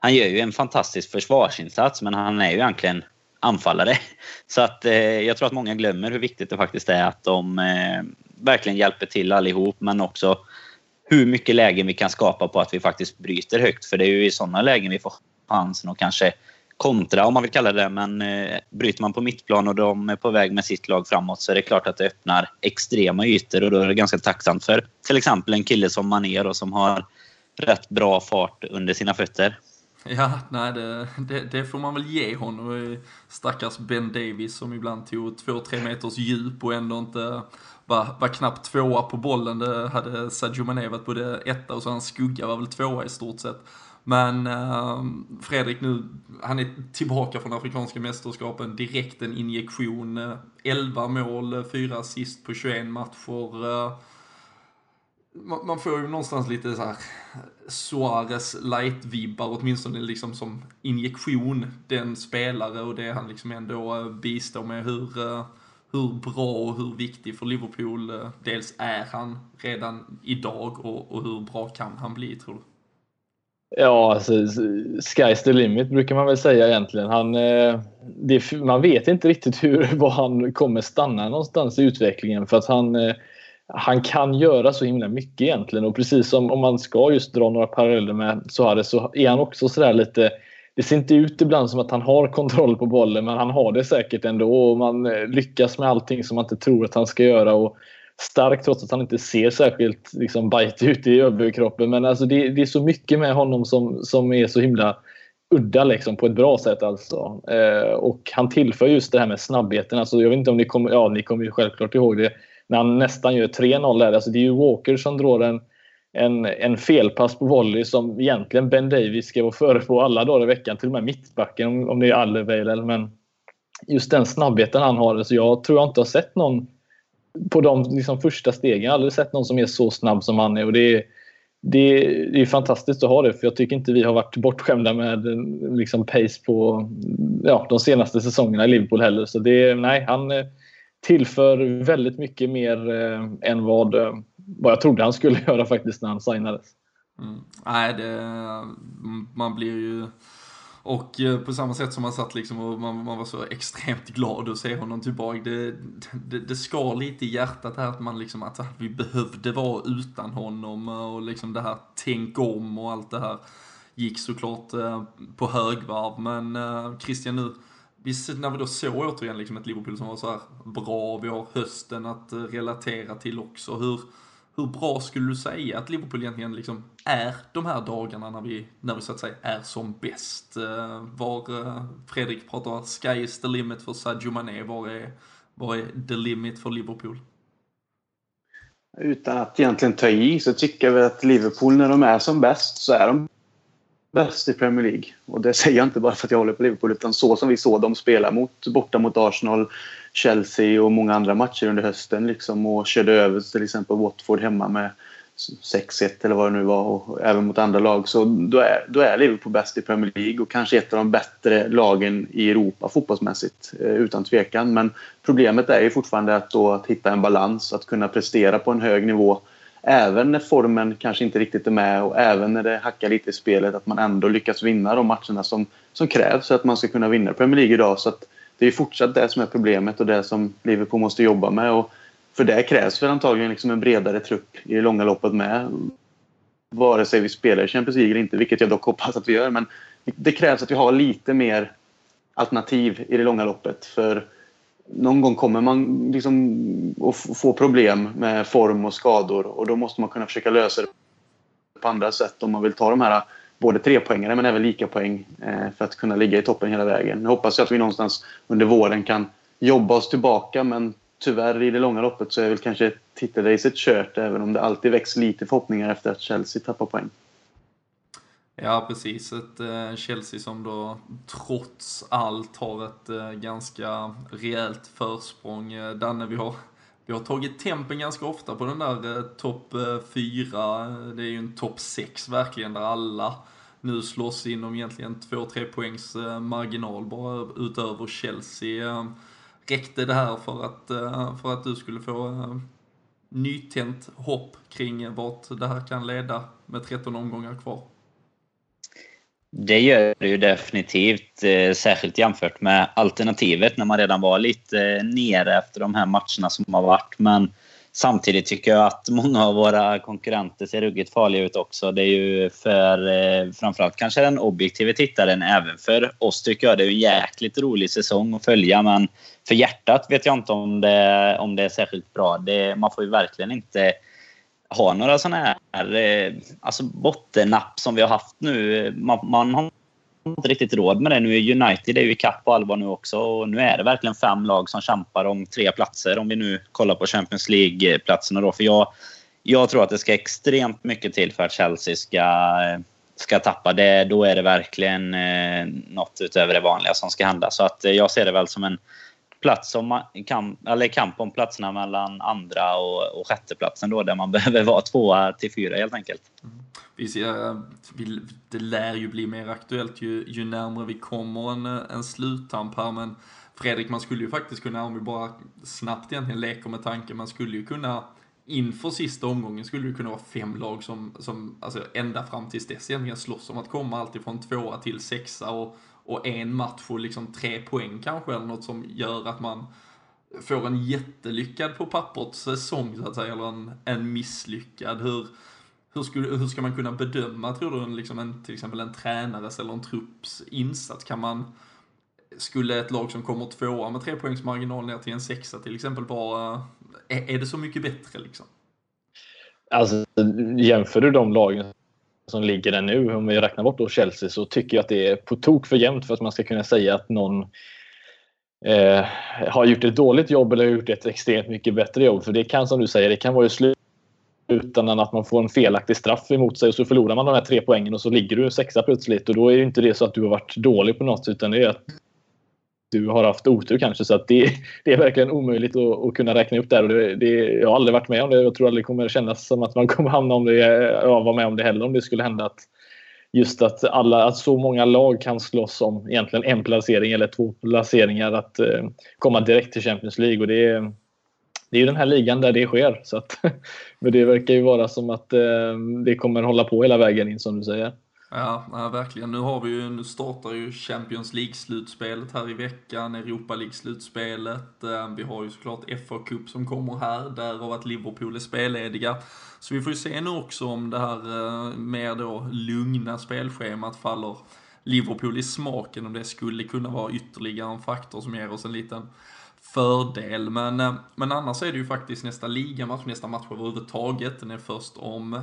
han gör ju en fantastisk försvarsinsats men han är ju egentligen anfallare. Så att eh, jag tror att många glömmer hur viktigt det faktiskt är att de eh, verkligen hjälper till allihop men också hur mycket lägen vi kan skapa på att vi faktiskt bryter högt. För det är ju i sådana lägen vi får chansen att kanske kontra om man vill kalla det men eh, bryter man på mittplan och de är på väg med sitt lag framåt så är det klart att det öppnar extrema ytor och då är det ganska tacksamt för till exempel en kille som Mané då, som har rätt bra fart under sina fötter. Ja, nej det, det, det får man väl ge honom. Stackars Ben Davis som ibland tog 2-3 meters djup och ändå inte var, var knappt tvåa på bollen. Det hade Sadio Mané varit både etta och så hans skugga var väl tvåa i stort sett. Men eh, Fredrik nu, han är tillbaka från Afrikanska mästerskapen, direkt en injektion. Eh, 11 mål, 4 assist på 21 matcher. Eh, man, man får ju någonstans lite så här Suarez light-vibbar, åtminstone liksom som injektion, den spelare och det han liksom ändå eh, bistår med. Hur, eh, hur bra och hur viktig för Liverpool eh, dels är han redan idag och, och hur bra kan han bli, tror du? Ja, alltså, sky's the limit brukar man väl säga egentligen. Han, det, man vet inte riktigt (laughs) hur, var han kommer stanna någonstans i utvecklingen för att han, han kan göra så himla mycket egentligen och precis som om man ska just dra några paralleller med Suarez så är han också sådär lite det ser inte ut ibland som att han har kontroll på bollen men han har det säkert ändå och man eh, lyckas med allting som man inte tror att han ska göra. Och stark trots att han inte ser särskilt liksom, bite ut i överkroppen. Men alltså, det, det, är så mycket med honom som, som är så himla udda liksom, på ett bra sätt. Alltså. Eh, och han tillför just det här med snabbheten. Alltså, jag vet inte om ni kommer, ja, ni kommer ju självklart ihåg det. När han nästan gör 3-0 där. Alltså, det är ju Walker som drar en, en, en felpass på volley som egentligen Ben Davis ska vara före på alla dagar i veckan. Till och med mittbacken om, om det är Alderweireld. Men just den snabbheten han har. Alltså, jag tror jag inte har sett någon på de liksom, första stegen. Jag har aldrig sett någon som är så snabb som han är. Och det, är det, det är fantastiskt att ha det, för jag tycker inte vi har varit bortskämda med liksom, pace på ja, de senaste säsongerna i Liverpool heller. Så det, nej, han eh, tillför väldigt mycket mer eh, än vad, eh, vad jag trodde han skulle (laughs) göra faktiskt när han signades. Mm. Nej, det, man blir ju Och eh, på samma sätt som man satt liksom och man, man var så extremt glad att se honom tillbaka. Det, det, det skar lite i hjärtat här att man liksom, att vi behövde vara utan honom och liksom det här tänk om och allt det här gick såklart eh, på högvarv. Men Christian nu, vi, när vi då såg återigen liksom ett Liverpool som var så här bra, vi har hösten att eh, relatera till också. Hur, hur bra skulle du säga att Liverpool egentligen liksom är de här dagarna när vi, när vi så att säga är som bäst? Eh, var eh, Fredrik pratar sky is the limit för Sadio Mané, var är, var är the limit för Liverpool? Utan att egentligen ta i så tycker jag väl att Liverpool när de är som bäst så är de bäst i Premier League. Och det säger jag inte bara för att jag håller på Liverpool utan så som vi såg dem spela mot, borta mot Arsenal, Chelsea och många andra matcher under hösten liksom och körde över till exempel Watford hemma med 6-1 eller vad det nu var och även mot andra lag så då är, då är Liverpool bäst i Premier League och kanske ett av de bättre lagen i Europa fotbollsmässigt eh, utan tvekan. Men problemet är ju fortfarande att, då, att hitta en balans, att kunna prestera på en hög nivå även när formen kanske inte riktigt är med och även när det hackar lite i spelet att man ändå lyckas vinna de matcherna som, som krävs för att man ska kunna vinna Premier League idag. Så att det är fortsatt det som är problemet och det som Liverpool måste jobba med. Och för det krävs väl antagligen liksom en bredare trupp i det långa loppet med. Vare sig vi spelar i Champions League eller inte, vilket jag dock hoppas att vi gör. Men det krävs att vi har lite mer alternativ i det långa loppet. För någon gång kommer man liksom att få problem med form och skador och då måste man kunna försöka lösa det på andra sätt om man vill ta de här både trepoängare men även lika poäng eh, för att kunna ligga i toppen hela vägen. Jag hoppas att vi någonstans under våren kan jobba oss tillbaka men tyvärr i det långa loppet så är väl kanske titelracet kört även om det alltid väcks lite förhoppningar efter att Chelsea tappar poäng. Ja, precis. Ett eh, Chelsea som då trots allt har ett eh, ganska rejält försprång. Eh, Danne, vi har, vi har tagit tempen ganska ofta på den där eh, topp eh, 4. Det är ju en topp 6 verkligen, där alla nu slåss inom egentligen 2-3 poängs eh, marginal bara utöver Chelsea. Räckte det här för att, för att du skulle få nytänt hopp kring vart det här kan leda med 13 omgångar kvar? Det gör det ju definitivt, eh, särskilt jämfört med alternativet när man redan var lite eh, nere efter de här matcherna som har varit. Men samtidigt tycker jag att många av våra konkurrenter ser ruggigt farliga ut också. Det är ju för eh, framförallt kanske den objektiva tittaren, även för oss tycker jag det är en jäkligt rolig säsong att följa. Men för hjärtat vet jag inte om det, om det är särskilt bra. Det, man får ju verkligen inte ha några sådana här eh, alltså bottennapp som vi har haft nu. Man, man har inte riktigt råd med det. Nu är United är ju ikapp på allvar nu också. Och nu är det verkligen fem lag som kämpar om tre platser om vi nu kollar på Champions League-platserna. Då. För jag, jag tror att det ska extremt mycket till för att Chelsea ska, ska tappa. Det, då är det verkligen eh, något utöver det vanliga som ska hända. Så att, eh, jag ser det väl som en plats om kamp, eller kamp om platserna mellan andra och, och sjätteplatsen då, där man (laughs) behöver vara tvåa till fyra helt enkelt. Mm. Vi ser, eh, det lär ju bli mer aktuellt ju, ju närmare vi kommer en, eh, en sluttamp här, men Fredrik, man skulle ju faktiskt kunna, om vi bara snabbt egentligen leker med tanken, man skulle ju kunna inför sista omgången skulle det kunna vara fem lag som, som alltså ända fram tills dess egentligen slåss om att komma alltifrån tvåa till sexa och och en match och liksom tre poäng kanske eller något som gör att man får en jättelyckad på pappret säsong så att säga, eller en, en misslyckad. Hur, hur, skulle, hur ska man kunna bedöma, tror du, liksom en, till exempel en tränares eller en trupps insats? Kan man, skulle ett lag som kommer tvåa med tre poängs marginal ner till en sexa till exempel vara, är, är det så mycket bättre liksom? Alltså jämför du de lagen som ligger där nu, om vi räknar bort då Chelsea, så tycker jag att det är på tok för jämnt för att man ska kunna säga att någon eh, har gjort ett dåligt jobb eller gjort ett extremt mycket bättre jobb. För det kan som du säger, det kan vara i slutändan att man får en felaktig straff emot sig och så förlorar man de här tre poängen och så ligger du sexa plötsligt och då är det inte det så att du har varit dålig på något utan det är att du har haft otur kanske. Så att det, (laughs) det är verkligen omöjligt att, att, kunna räkna upp det här. Och det, det, jag har aldrig varit med om det. Jag tror aldrig det kommer kännas som att man (laughs) kommer hamna om det. ja, vara med om det heller om det skulle hända. att Just att, alla, att så många lag kan slåss om egentligen en placering eller två placeringar att eh, komma direkt till Champions League. Och det, är, det är ju den här ligan där det sker. Så att, (laughs) men det verkar ju vara som att eh, det kommer hålla på hela vägen in som du säger. Ja, ja, verkligen. Nu har vi ju, nu startar ju Champions League-slutspelet här i veckan, Europa League-slutspelet. Eh, vi har ju såklart FA Cup som kommer här, därav att Liverpool är spellediga. Så vi får ju se nu också om det här eh, mer då lugna spelschemat faller Liverpool i smaken, om det skulle kunna vara ytterligare en faktor som ger oss en liten fördel. Men, eh, men annars är det ju faktiskt nästa ligamatch, nästa match överhuvudtaget. Den är först om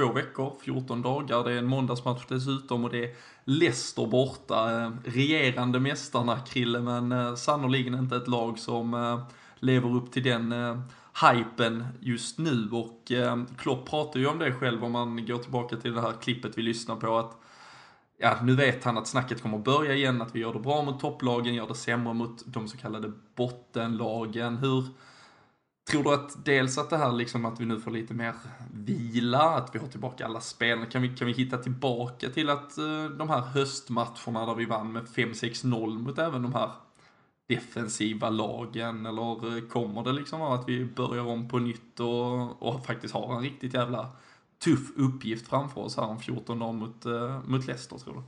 två veckor, 14 dagar. Det är en måndagsmatch dessutom och det är Leicester borta. Eh, regerande mästarna, Krille, men eh, sannoliken inte ett lag som eh, lever upp till den hypen just nu. Och Klopp pratar ju om det själv om man går tillbaka till det här klippet vi lyssnar på. att ja, nu vet han att snacket kommer börja igen, att vi gör det bra mot topplagen, gör det sämre mot de så kallade bottenlagen. Hur, Tror du att dels att det här liksom att vi nu får lite mer vila, att vi har tillbaka alla spel, kan vi, kan vi hitta tillbaka till att uh, de här höstmatcherna där vi vann med 5-6-0 mot även de här defensiva lagen eller eh, kommer det liksom att vi börjar om på nytt och, och faktiskt har en riktigt jävla tuff uppgift framför oss här om 14 dagar mot, uh, mot Leicester tror du?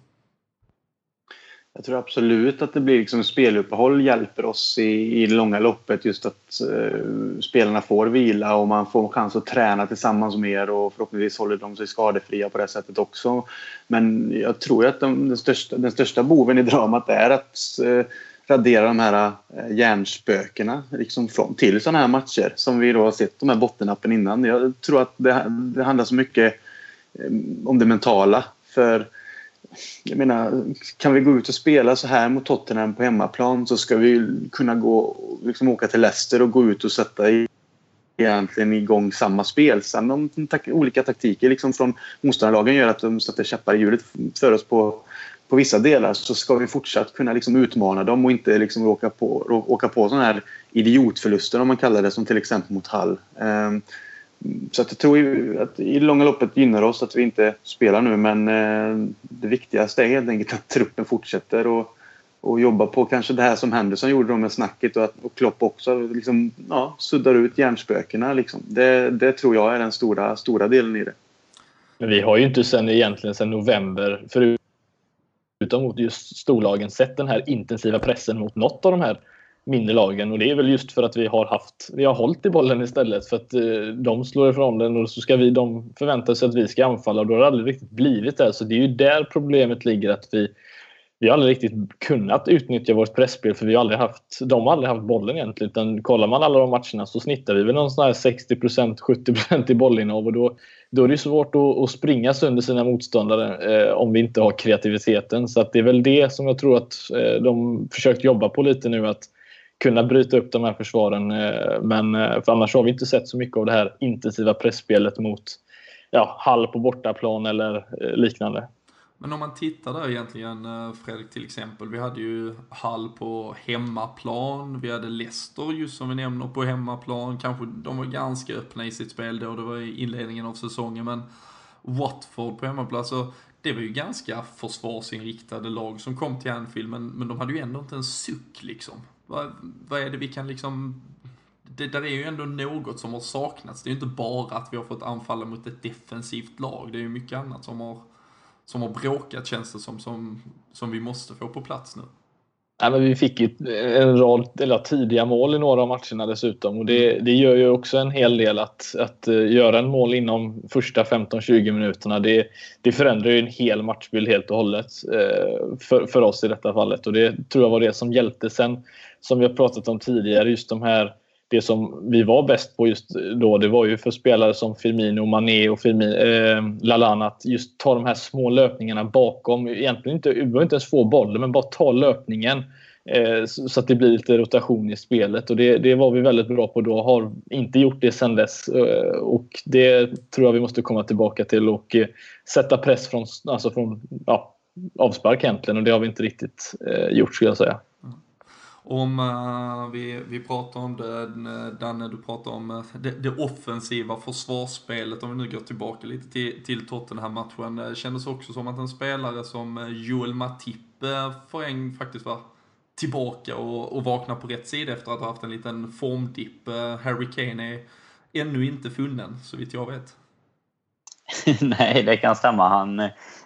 Jag tror absolut att det blir liksom speluppehåll hjälper oss i, i det långa loppet. Just att eh, spelarna får vila och man får chans att träna tillsammans mer och förhoppningsvis håller de sig skadefria på det sättet också. Men jag tror att de, den, största, den största boven i dramat är att eh, radera de här eh, hjärnspökena liksom från, till sådana här matcher som vi då har sett de här bottennappen innan. Jag tror att det, det handlar så mycket eh, om det mentala. För jag menar, kan vi gå ut och spela så här mot Tottenham på hemmaplan så ska vi kunna gå, liksom åka till Leicester och gå ut och sätta i, egentligen igång samma spel. Sen om tak olika taktiker liksom från motståndarlagen gör att de sätter käppar i hjulet för oss på, på vissa delar så ska vi fortsatt kunna liksom utmana dem och inte liksom åka på, åka på sådana här idiotförluster om man kallar det som till exempel mot Hall. Um, ehm, så att jag tror att i långa loppet gynnar oss att vi inte spelar nu men eh, det viktigaste är helt enkelt att truppen fortsätter och, och jobba på kanske det här som Henderson gjorde med snacket och att och Klopp också liksom, ja, suddar ut hjärnspökena. Liksom. Det, det tror jag är den stora, stora delen i det. Men vi har ju inte sen egentligen sen november, förutom mot just storlagen, sett den här intensiva pressen mot något av de här mindre lagen och det är väl just för att vi har haft, vi har hållit i bollen istället för att eh, de slår ifrån den och så ska vi, de förväntar sig att vi ska anfalla och då har det aldrig riktigt blivit det. Så det är ju där problemet ligger att vi, vi har aldrig riktigt kunnat utnyttja vårt pressspel för vi har aldrig haft, de har aldrig haft bollen egentligen. Utan kollar man alla de matcherna så snittar vi väl någon sån här 60% 70% i bollinnehav och då, då är det svårt att, att springa sönder sina motståndare eh, om vi inte har kreativiteten. Så att det är väl det som jag tror att eh, de försökt jobba på lite nu. att kunna bryta upp de här försvaren. Eh, men eh, för annars har vi inte sett så mycket av det här intensiva pressspelet mot ja, Hall på bortaplan eller eh, liknande. Men om man tittar där egentligen, Fredrik till exempel. Vi hade ju Hall på hemmaplan. Vi hade Leicester just som vi nämner på hemmaplan. Kanske de var ganska öppna i sitt spel då. Det var i inledningen av säsongen. Men Watford på hemmaplan. Så det var ju ganska försvarsinriktade lag som kom till Anfield. Men, men de hade ju ändå inte en suck liksom. Vad, vad är det vi kan liksom... Det där är ju ändå något som har saknats. Det är ju inte bara att vi har fått anfalla mot ett defensivt lag. Det är ju mycket annat som har, som har bråkat känns det som, som, som vi måste få på plats nu. Ja, men vi fick ju en rad eller, tidiga mål i några av matcherna dessutom. Och det, det gör ju också en hel del att, att eh, göra en mål inom första 15-20 minuterna. Det, det förändrar ju en hel matchbild helt och hållet eh, för, för oss i detta fallet. Och det tror jag var det som hjälpte. Sen som vi har pratat om tidigare, just de här det som vi var bäst på just då, det var ju för spelare som Firmino, Mané och Firmino, eh, Lalana att just ta de här små löpningarna bakom. Egentligen inte, vi behöver inte ens få bollen, men bara ta löpningen eh, så att det blir lite rotation i spelet. Och det, det var vi väldigt bra på då, har inte gjort det sedan dess. Eh, och det tror jag vi måste komma tillbaka till och eh, sätta press från, alltså från ja, avspark egentligen. Och det har vi inte riktigt eh, gjort skulle jag säga. Om uh, vi, vi pratar om det, eh, Danne, du pratar om uh, det, det, offensiva försvarsspelet, om vi nu går tillbaka lite till, till Tottenham-matchen. Det kändes också som att en spelare som Joel Matip för en faktiskt var tillbaka och, och vakna på rätt sida efter att ha haft en liten formdipp. Harry Kane är ännu inte funnen, så vitt jag vet. (laughs) Nej, det kan stämma. Han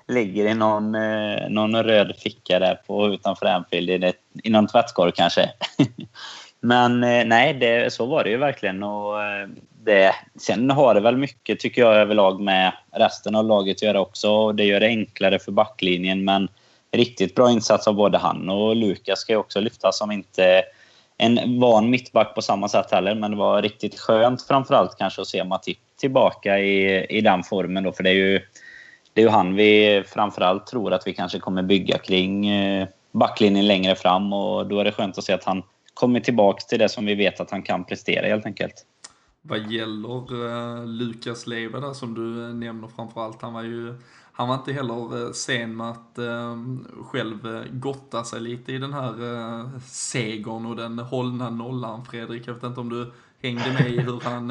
ligger i någon, eh, någon röd ficka där på, utanför Anfield. I, det, I någon tvättkorg kanske. (laughs) Men eh, nej, det, så var det ju verkligen. Och eh, det, sen har det väl mycket, tycker jag, överlag med resten av laget att göra också. Det gör det enklare för backlinjen, men riktigt bra insats av både han och Lukas ska ju också lyftas som inte en van mittback på samma sätt heller. Men det var riktigt skönt framförallt kanske att se Matip tillbaka i, i den formen då. För det är ju, det är ju han vi framförallt tror att vi kanske kommer bygga kring eh, backlinjen längre fram. Och då är det skönt att se att han kommer tillbaka till det som vi vet att han kan prestera helt enkelt. Vad gäller uh, Lukas Leva där som du nämner framförallt, han var ju han var inte heller sen med att själv gotta sig lite i den här segern och den hållna nollan Fredrik. Jag vet inte om du hängde med i hur han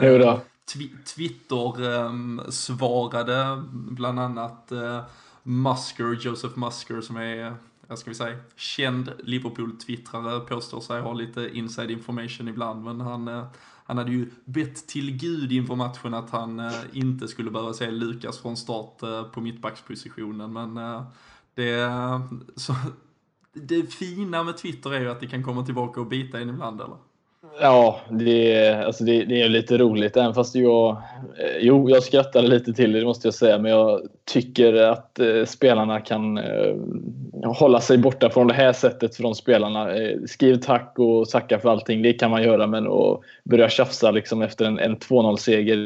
Twitter um, svarade bland annat uh, Musker, Joseph Musker som är jag ska vi säga, känd Liverpool-twittrare, påstår sig ha lite inside information ibland, men han, eh, han hade ju bett till gud inför matchen att han eh, inte skulle behöva se Lukas från start eh, på mittbackspositionen, men eh, det, så, det fina med Twitter är ju att det kan komma tillbaka och bita en ibland, eller? Ja, det, alltså det, det är lite roligt. Även fast jag... Eh, jo, jag skrattade lite till det, måste jag säga. Men jag tycker att eh, spelarna kan eh, hålla sig borta från det här sättet från spelarna. Eh, skriv tack och tacka för allting, det kan man göra. Men att börja tjafsa liksom efter en, en 2-0-seger,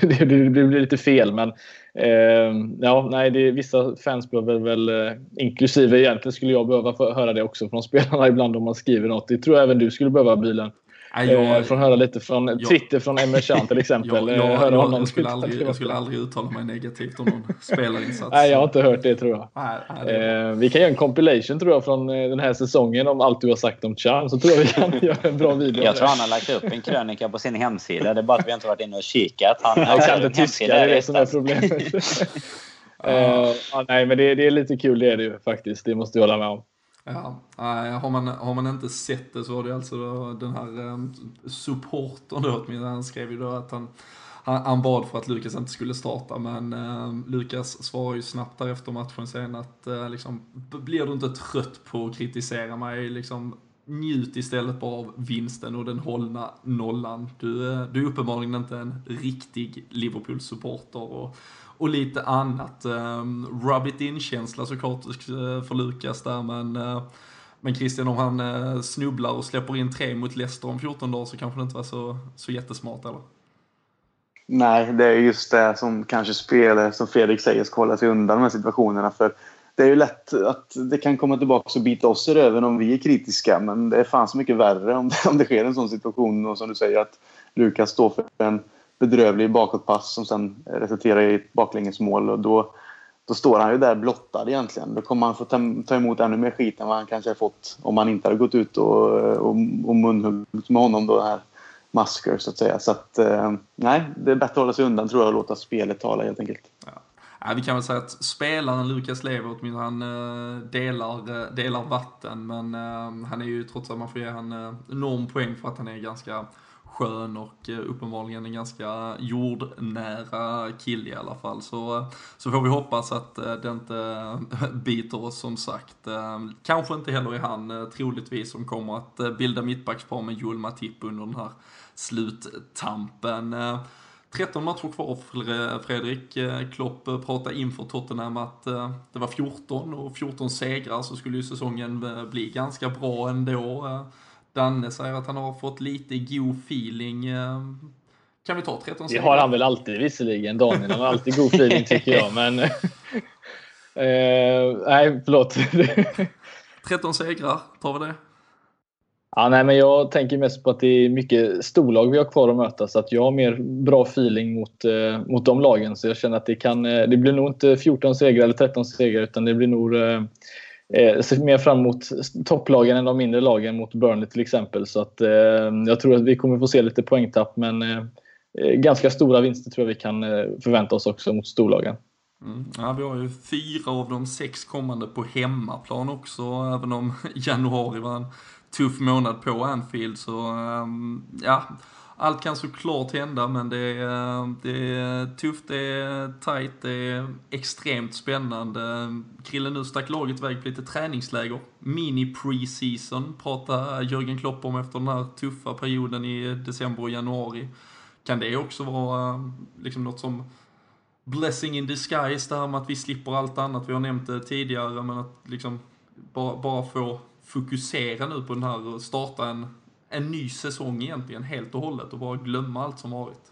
(laughs) det, det blir lite fel. Men Ehm, ja, nej, det, vissa fans behöver väl, eh, inklusive egentligen skulle jag behöva höra det också från spelarna (laughs) ibland om man skriver något. Det tror jag även du skulle behöva, Bilen. Nej, jag, eh, får höra lite från jag, Twitter från Emre till exempel. (laughs) jag, jag, höra jag, jag, skulle aldrig, jag skulle aldrig uttala mig negativt om någon (laughs) spelarinsats. Nej, jag har inte hört det tror jag. Nej, nej, eh, vi kan göra en compilation tror jag från eh, den här säsongen om allt du har sagt om Chan. Så tror jag vi kan (laughs) göra en bra video. Jag tror han har lagt upp en krönika på sin hemsida. Det är bara att vi inte varit inne och kikat. Han jag kan inte tyska, det är det som är problemet. uh, ja, nej, men det, det, är lite kul det är det ju faktiskt. Det måste jag hålla med om. Ja, har man, har man inte sett det så var det alltså den här ehm, supportern då, han skrev ju då att han, han, han bad för att Lukas inte skulle starta, men eh, Lukas svarade ju snabbt där efter matchen sen att eh, liksom, blir du inte trött på att kritisera mig, liksom, njut istället bara av vinsten och den hållna nollan. Du, eh, du är uppenbarligen inte en riktig Liverpool-supporter och och lite annat. Um, rub it in-känsla såklart eh, för Lukas där, men, uh, men Christian om han uh, snubblar och släpper in tre mot Leicester om 14 dagar så kanske det inte var så, så jättesmart eller? Nej, det är just det som kanske spelar, som Fredrik säger, ska hålla sig undan de här situationerna. För det är ju lätt att det kan komma tillbaka och bita oss i röven om vi är kritiska. Men det är fan så mycket värre om det, om det sker en sån situation och som du säger att Lukas står för en bedrövlig bakåtpass som sen resulterar i ett baklängesmål. Och då, då står han ju där blottad egentligen. Då kommer han få ta, ta emot ännu mer skit än vad han kanske har fått om han inte hade gått ut och, och, och munhuggit med honom då, här Masker så att säga. Så att, eh, nej, det är bättre att hålla sig undan tror jag och låta spelet tala helt enkelt. Ja. Ja, vi kan väl säga att spelaren Lukas Lever åtminstone han eh, delar, eh, delar vatten men eh, han är ju trots att man får ge han enorm poäng för att han är ganska skön och eh, uppenbarligen en ganska jordnära kille i alla fall. Så, eh, så får vi hoppas att eh, det inte (laughs) biter oss som sagt. Kanske inte heller är han troligtvis som kommer att bilda mittbackspar med Joel Matip under den här sluttampen. 13 matcher kvar Fredrik. Klopp pratade inför Tottenham att det var 14 och 14 segrar så skulle ju säsongen bli ganska bra ändå. Danne säger att han har fått lite god feeling. Eh, kan vi ta 13 segrar? Det har han väl alltid visserligen. Daniel han har alltid god feeling tycker jag. Men (laughs) eh, nej, förlåt. (laughs) 13 segrar, tar vi det? Ja, nej, men jag tänker mest på att det är mycket storlag vi har kvar att möta så att jag har mer bra feeling mot, eh, mot de lagen. Så jag känner att det kan, eh, det blir nog inte 14 segrar eller 13 segrar utan det blir nog eh, eh, ser mer fram emot topplagen än de mindre lagen mot Burnley till exempel. Så att, eh, jag tror att vi kommer få se lite poängtapp men eh, eh, ganska stora vinster tror jag vi kan eh, förvänta oss också mot storlagen. Mm. Ja, vi har ju fyra av de sex kommande på hemmaplan också, även om (laughs) januari var en tuff månad på Anfield så um, ja, allt kan såklart hända, men det är, det är tufft, det är tight, det är extremt spännande. Krille, nu stack laget iväg på lite träningsläger. Mini preseason pratar Jörgen Klopp om efter den här tuffa perioden i december och januari. Kan det också vara liksom något som blessing in disguise, det här med att vi slipper allt annat, vi har nämnt det tidigare, men att liksom bara, bara få fokusera nu på den här och starta en en ny säsong egentligen helt och hållet och bara glömma allt som varit.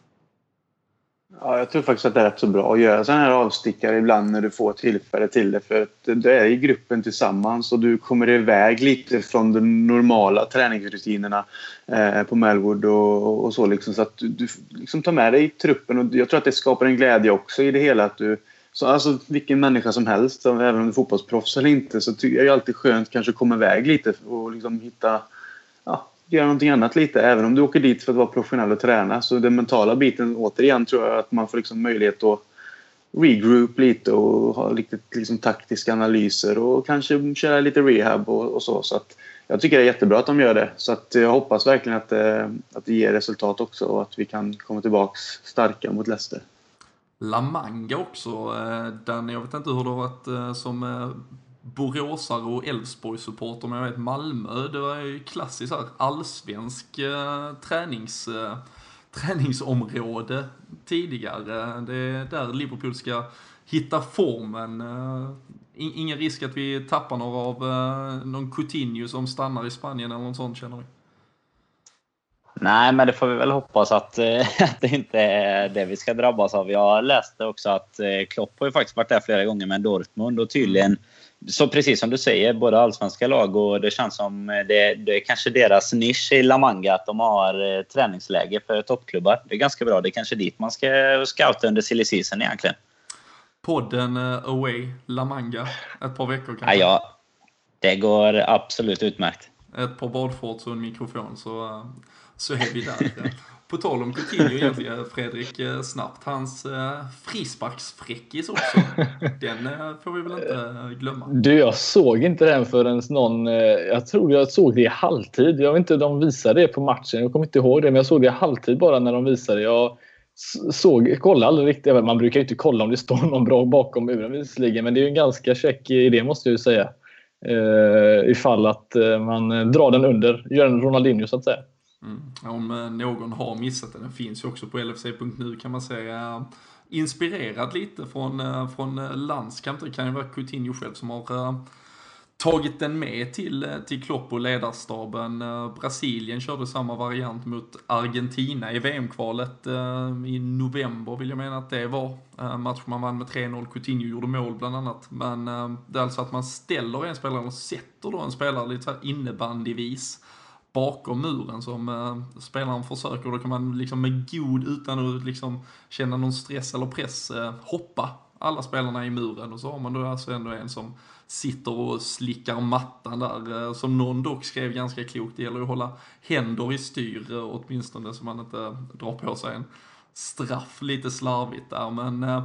Ja, jag tror faktiskt att det är rätt så bra att göra sådana här avstickare ibland när du får tillfälle till det. För att du är i gruppen tillsammans och du kommer iväg lite från de normala träningsrutinerna eh, på Melwood och, och, så. Liksom, så att du, du liksom tar med dig truppen och jag tror att det skapar en glädje också i det hela. Att du, så alltså vilken människa som helst, även om du är fotbollsproffs eller inte, så tycker jag det alltid skönt kanske att komma iväg lite och liksom hitta ja, göra någonting annat lite. Även om du åker dit för att vara professionell och träna. Så den mentala biten, återigen, tror jag att man får liksom möjlighet att regroup lite och ha lite liksom, taktiska analyser och kanske köra lite rehab och, och så. så att jag tycker det är jättebra att de gör det. Så att jag hoppas verkligen att, eh, att det ger resultat också och att vi kan komma tillbaks starka mot Leicester. La Manga också, eh, Danny, jag vet inte hur det har varit eh, som boråsare och Elfsborg-supporter, men jag vet Malmö, det var ju klassiskt här allsvensk eh, tränings, eh, träningsområde tidigare. Det är där Liverpool ska hitta formen. Eh, ingen risk att vi tappar några av eh, någon Coutinho som stannar i Spanien eller något sånt känner vi. Nej, men det får vi väl hoppas att, eh, (laughs) att det inte är det vi ska drabbas av. Jag läste också att eh, Klopp har ju faktiskt varit där flera gånger med Dortmund och tydligen så precis som du säger, både allsvenska lag och det känns som det, det är kanske deras nisch i La Manga att de har eh, träningsläge för toppklubbar. Det är ganska bra. Det är kanske dit man ska scouta under silly season egentligen. Podden uh, Away, La Manga, ett par veckor kanske? Ja, ja, det går absolut utmärkt. Ett par badshorts och en mikrofon så, uh, så är vi där. (laughs) På tal om Coutinho egentligen, Fredrik, eh, snabbt. Hans eh, frisparksfräckis också. (laughs) Den eh, får vi väl inte glömma. Du, jag såg inte den förrän någon... Eh, jag tror jag såg det i halvtid. Jag vet inte, de visade det på matchen. Jag kommer inte ihåg det, men jag såg det i halvtid bara när de visade. Jag såg, kollade aldrig riktigt. Man brukar ju inte kolla om det står någon bra bakom muren visserligen, men det är ju en ganska check idé måste jag ju säga. Eh, ifall att eh, man drar den under, gör en Ronaldinho så att säga. Mm. Om eh, någon har missat den, den finns ju också på LFC.nu kan man säga. Inspirerad lite från, eh, från eh, landskamp. Det kan ju vara Coutinho själv som har tagit den med till, till Klopp och ledarstaben. Brasilien körde samma variant mot Argentina i VM-kvalet i november vill jag mena att det var. Match man vann med 3-0, Coutinho gjorde mål bland annat. Men det är alltså att man ställer en spelare, och sätter då en spelare lite så här innebandyvis bakom muren som eh, spelaren försöker. Då kan man liksom med god, utan att liksom känna någon stress eller press, eh, hoppa alla spelarna i muren. Och så har man då alltså ändå en som sitter och slickar mattan där. Eh, som någon dock skrev ganska klokt, det gäller att hålla händer i styr eh, åtminstone så man inte drar på sig en straff lite slarvigt där. Men eh,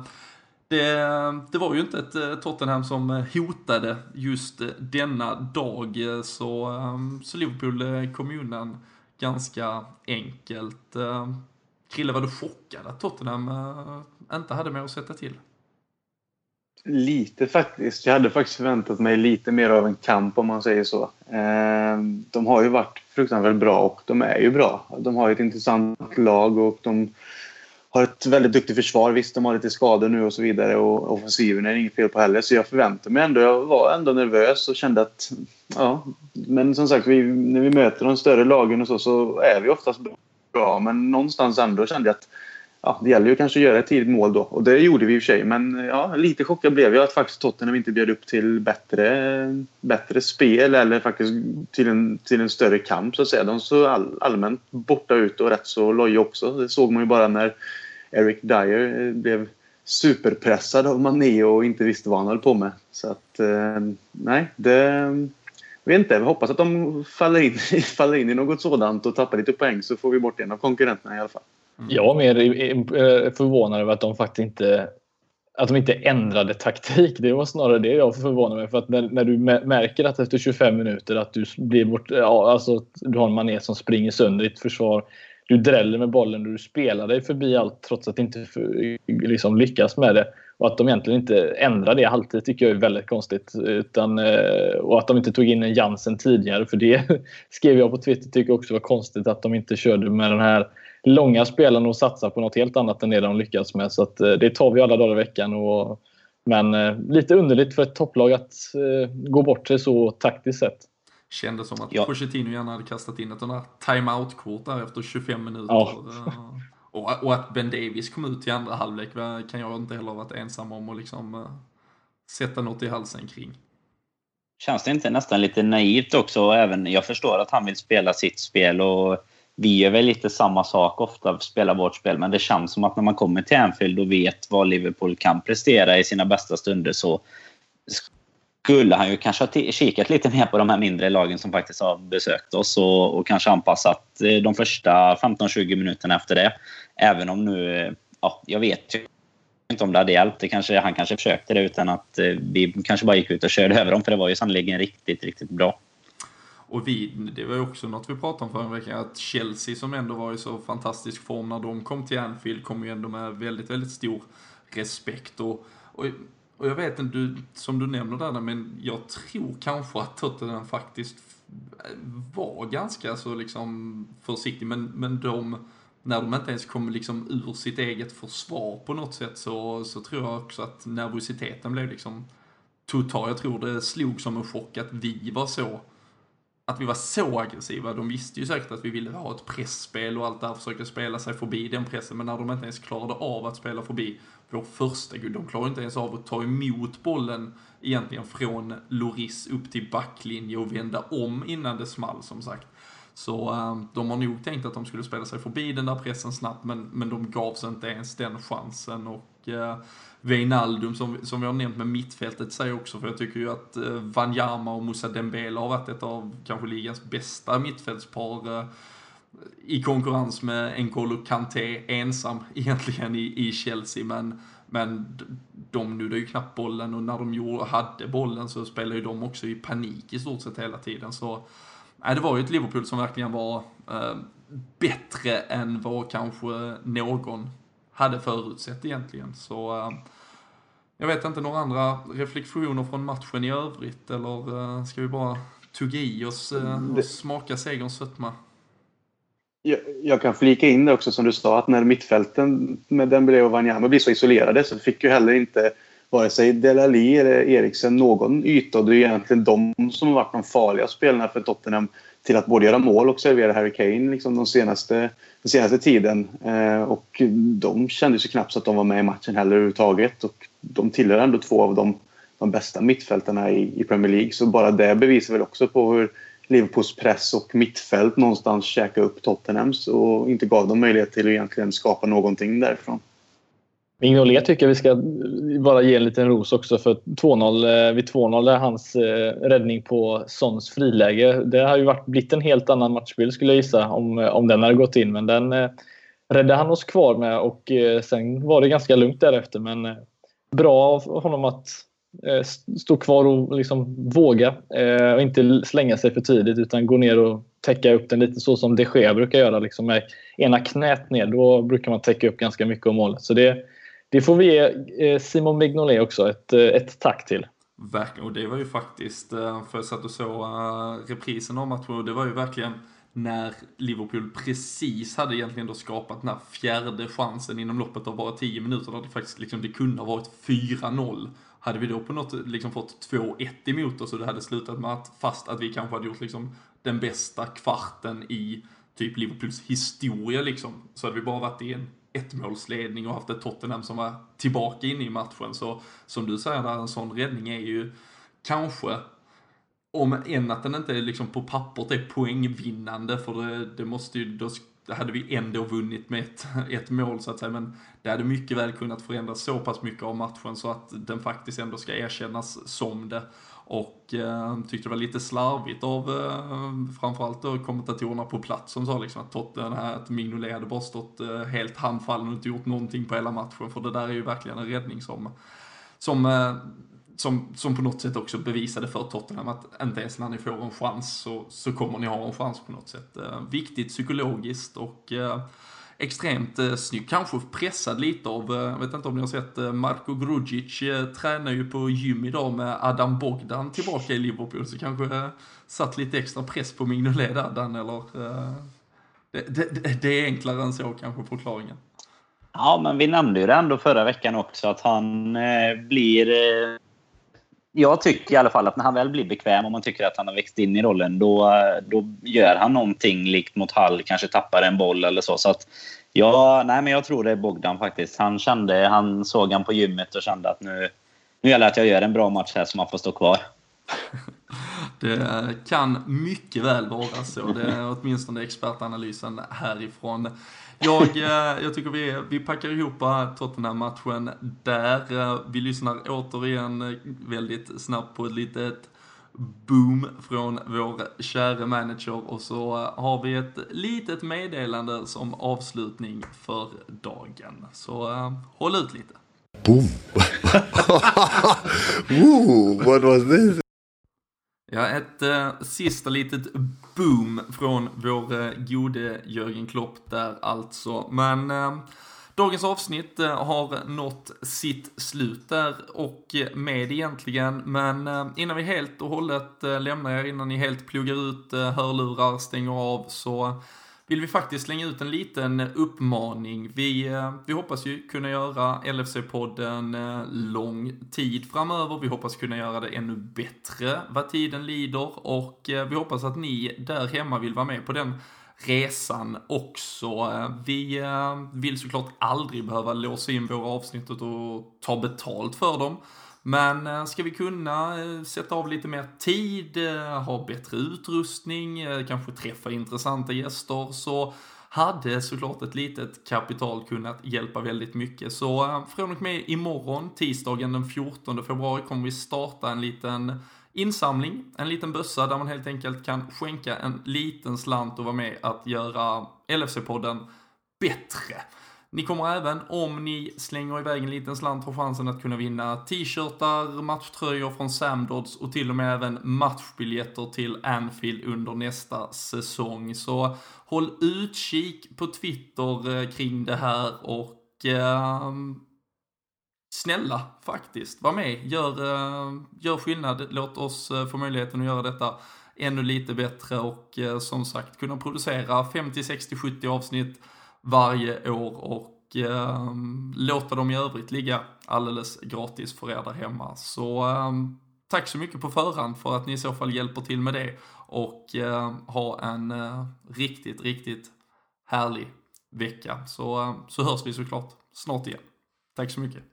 det, det, var ju inte ett eh, Tottenham som eh, hotade just eh, denna dag, så, ehm, så Liverpool kom undan ganska enkelt. Ehm, Krille, var du chockad att Tottenham inte hade med att sätta till? Lite faktiskt. Jag hade faktiskt förväntat mig lite mer av en kamp om man säger så. Ehm, de har ju varit fruktansvärt bra och de är ju bra. De har ett intressant lag och de har ett väldigt duktigt försvar. Visst, de har lite skador nu och så vidare. Och offensiven är det inget fel på heller. Så jag förväntar mig ändå. Jag var ändå nervös och kände att... Ja, men som sagt, vi, när vi möter de större lagen och så, så är vi oftast bra. Men någonstans ändå kände jag att ja, det gäller ju kanske att göra ett tidigt mål då. Och det gjorde vi i och för sig. Men ja, lite chockad blev jag att faktiskt Tottenham inte bjöd upp till bättre, bättre spel eller faktiskt till en, till en större kamp så att säga. De såg all, allmänt borta ut och rätt så loja också. Det såg man ju bara när Eric Dyer eh, blev superpressad av Mané och inte visste vad han höll på med. Så att, eh, nej, det... Jag vet inte, vi hoppas att de faller in, (laughs) faller in i något sådant och tappar lite poäng så får vi bort en av konkurrenterna i alla fall. Mm. Jag är mer eh, förvånad över att de faktiskt inte att de inte ändrade taktik. Det var snarare det jag förvånade mig för att när, när du märker att efter 25 minuter att du blir bort, ja, alltså du har en mané som springer sönder ditt försvar du dräller med bollen och du spelar dig förbi allt trots att du inte liksom lyckas med det. Och att de egentligen inte ändrar det alltid tycker jag är väldigt konstigt. Utan, eh, och att de inte tog in en Jansen tidigare. För det (laughs) skrev jag på Twitter tycker jag också var konstigt att de inte körde med den här långa spelen och satsar på något helt annat än det de lyckas med. Så att, eh, det tar vi alla dagar i veckan. Och, men eh, lite underligt för ett topplag att gå bort sig så taktiskt sett. Kändes som att ja. Pochettino gärna hade kastat in ett sånt där time-out-kort där efter 25 minuter. Ja. Och, och, att Ben Davis kom ut i andra halvlek kan jag inte heller ha varit ensam om att liksom uh, sätta något i halsen kring. Känns det inte nästan lite naivt också? Även, jag förstår att han vill spela sitt spel och vi gör väl lite samma sak ofta, spelar vårt spel. Men det känns som att när man kommer till Anfield och vet vad Liverpool kan prestera i sina bästa stunder så skulle han ju kanske ha kikat lite mer på de här mindre lagen som faktiskt har besökt oss och, och kanske anpassat eh, de första 15-20 minuterna efter det. Även om nu, eh, ja, jag vet ju inte om det hade hjälpt. Det kanske, han kanske försökte det utan att eh, vi kanske bara gick ut och körde (laughs) över dem för det var ju sannerligen riktigt, riktigt bra. Och vi, det var ju också något vi pratade om förra veckan, att Chelsea som ändå var i så fantastisk form när de kom till Anfield kom ju ändå med väldigt, väldigt stor respekt. Och, och och jag vet inte, du, som du nämner där, men jag tror kanske att Tottenham faktiskt var ganska så liksom försiktig, men, men de, när de inte ens kom liksom ur sitt eget försvar på något sätt så, så tror jag också att nervositeten blev liksom total. Jag tror det slog som en chock att vi var så att vi var så aggressiva. De visste ju säkert att vi ville ha ett pressspel och allt där försökte spela sig förbi den pressen. Men när de inte ens klarade av att spela förbi vår första gud, de klarar inte ens av att ta emot bollen egentligen från Loris upp till backlinje och vända om innan det small som sagt. Så ehm, de har nog tänkt att de skulle spela sig förbi den där pressen snabbt men, men de gavs inte ens den chansen och äh, Wijnaldum som, som vi har nämnt med mittfältet säger också, för jag tycker ju att eh, Wanyama och Moussa Dembele har varit ett av kanske ligans bästa mittfältspar eh, i konkurrens med N'Golo Kanté ensam egentligen i, i Chelsea, men, men de nuddade ju knappt bollen och när de gjorde, hade bollen så spelade ju de också i panik i stort sett hela tiden. Så nej, det var ju ett Liverpool som verkligen var eh, bättre än vad kanske någon hade förutsett egentligen. Så eh, jag vet inte, några andra reflektioner från matchen i övrigt eller uh, ska vi bara tugga i oss uh, och smaka segerns sötma? Jag, jag, kan flika in det också som du sa att när mittfälten med Dembélé och Wanyama blir så isolerade så fick ju heller inte vare sig Delali eller Eriksen någon yta och det är egentligen de som har varit de farliga spelarna för Tottenham till att både göra mål och servera Harry Kane liksom de senaste, den senaste tiden. Eh, och de kändes ju knappt så att de var med i matchen heller överhuvudtaget. Och de tillhör ändå två av de, de bästa mittfältarna i, i Premier League. Så bara det bevisar väl också på hur Liverpools press och mittfält någonstans käka upp Tottenhams och inte gav dem möjlighet till att egentligen skapa någonting därifrån. Mignolet tycker jag vi ska bara ge en liten ros också för 2-0 eh, vid 2-0 är hans eh, räddning på Sons friläge. Det har ju varit, blivit en helt annan matchbild skulle jag gissa om, eh, om den hade gått in men den räddade han oss kvar med och sen var det ganska lugnt därefter men bra av honom att Eh, stå kvar och liksom våga eh, och inte slänga sig för tidigt utan gå ner och täcka upp den lite så som de Gea brukar göra. Liksom med ena knät ner, då brukar man täcka upp ganska mycket av målet. Så det, det får vi ge eh, Simon Mignolet också ett, ett tack till. Verkligen, och det var ju faktiskt, för jag satt och såg reprisen av matchen, och det var ju verkligen när Liverpool precis hade egentligen då skapat den här fjärde chansen inom loppet av bara 10 minuter, där det faktiskt liksom, det kunde ha varit 4-0. Hade vi då på något liksom fått 2-1 emot oss och det hade slutat med att, fast att vi kanske hade gjort liksom den bästa kvarten i typ Liverpools historia liksom, så hade vi bara varit i en ettmålsledning och haft ett Tottenham som var tillbaka inne i matchen. Så som du säger där, en sån räddning är ju kanske om än att den inte är liksom på pappret är poängvinnande för det, det måste ju, då det hade vi ändå vunnit med ett, (laughs) ett mål så att säga, men det hade mycket väl kunnat förändras så pass mycket av matchen så att den faktiskt ändå ska erkännas som det. Och eh, tyckte det var lite slarvigt av eh, framförallt då kommentatorerna på plats som sa liksom att Tottenham, att Mignolet hade bara stått eh, helt handfallen och inte gjort någonting på hela matchen. För det där är ju verkligen en räddning som, som, eh, som, som på något sätt också bevisade för Tottenham att inte ens när ni får en chans så, så kommer ni ha en chans på något sätt. Eh, viktigt psykologiskt och eh, extremt eh, snygg. Kanske pressad lite av, eh, jag vet inte om ni har sett, eh, Marko Grudzic eh, tränar ju på gym idag med Adam Bogdan tillbaka i Liverpool. Så kanske eh, satt lite extra press på Mignolet där, Dan, eller? Eh, det, det, det är enklare än så kanske förklaringen. Ja, men vi nämnde ju det ändå förra veckan också att han eh, blir... Eh, jag tycker i alla fall att när han väl blir bekväm och man tycker att han har växt in i rollen då, då gör han någonting likt mot Hall, kanske tappar en boll eller så. så att, ja, nej, men jag tror det är Bogdan faktiskt. Han, kände, han såg han på gymmet och kände att nu, nu gäller det att jag gör en bra match här så man får stå kvar. (laughs) Det kan mycket väl vara så. Det är åtminstone expertanalysen härifrån. Jag, eh, jag tycker vi, vi packar ihop Tottenham-matchen där. Eh, vi lyssnar återigen eh, väldigt snabbt på ett litet boom från vår kära manager och så har vi ett litet meddelande som avslutning för dagen. Så uh, håll ut lite. Boom. (laughs) Ooh, what was this? Ja, ett eh, sista litet boom från vår eh, gode Jörgen Klopp där alltså. Men eh, dagens avsnitt eh, har nått sitt slut där och eh, med egentligen. Men eh, innan vi helt och hållet eh, lämnar er, innan ni helt pluggar ut eh, hörlurar, stänger av så vill vi faktiskt slänga ut en liten uppmaning. Vi, eh, vi hoppas ju kunna göra LFC-podden eh, lång tid framöver. Vi hoppas kunna göra det ännu bättre vad tiden lider och eh, vi hoppas att ni där hemma vill vara med på den resan också. Vi vill såklart aldrig behöva låsa in våra avsnitt och ta betalt för dem. Men eh, ska vi kunna eh, sätta av lite mer tid, eh, ha bättre utrustning, kanske träffa intressanta gäster så hade såklart ett litet kapital kunnat hjälpa väldigt mycket. Så från och med imorgon, tisdagen den 14 februari, kommer vi starta en liten insamling, en liten bössa där man helt enkelt kan skänka en liten slant och vara med att göra LFC-podden bättre. Ni kommer även, om ni slänger iväg en liten slant, ha chansen att kunna vinna t-shirtar, matchtröjor från Samdods och till och med även matchbiljetter till Anfield under nästa säsong. Så håll utkik på Twitter eh, kring det här och eh, snälla faktiskt, var med, gör, eh, gör skillnad, låt oss eh, få möjligheten att göra detta ännu lite bättre och eh, som sagt kunna producera 50, 60, 70 avsnitt varje år och eh, låta dem i övrigt ligga alldeles gratis för er där hemma. Så eh, tack så mycket på förhand för att ni i så fall hjälper till med det och eh, ha en eh, riktigt, riktigt härlig vecka. Så, eh, så hörs vi såklart snart igen. Tack så mycket.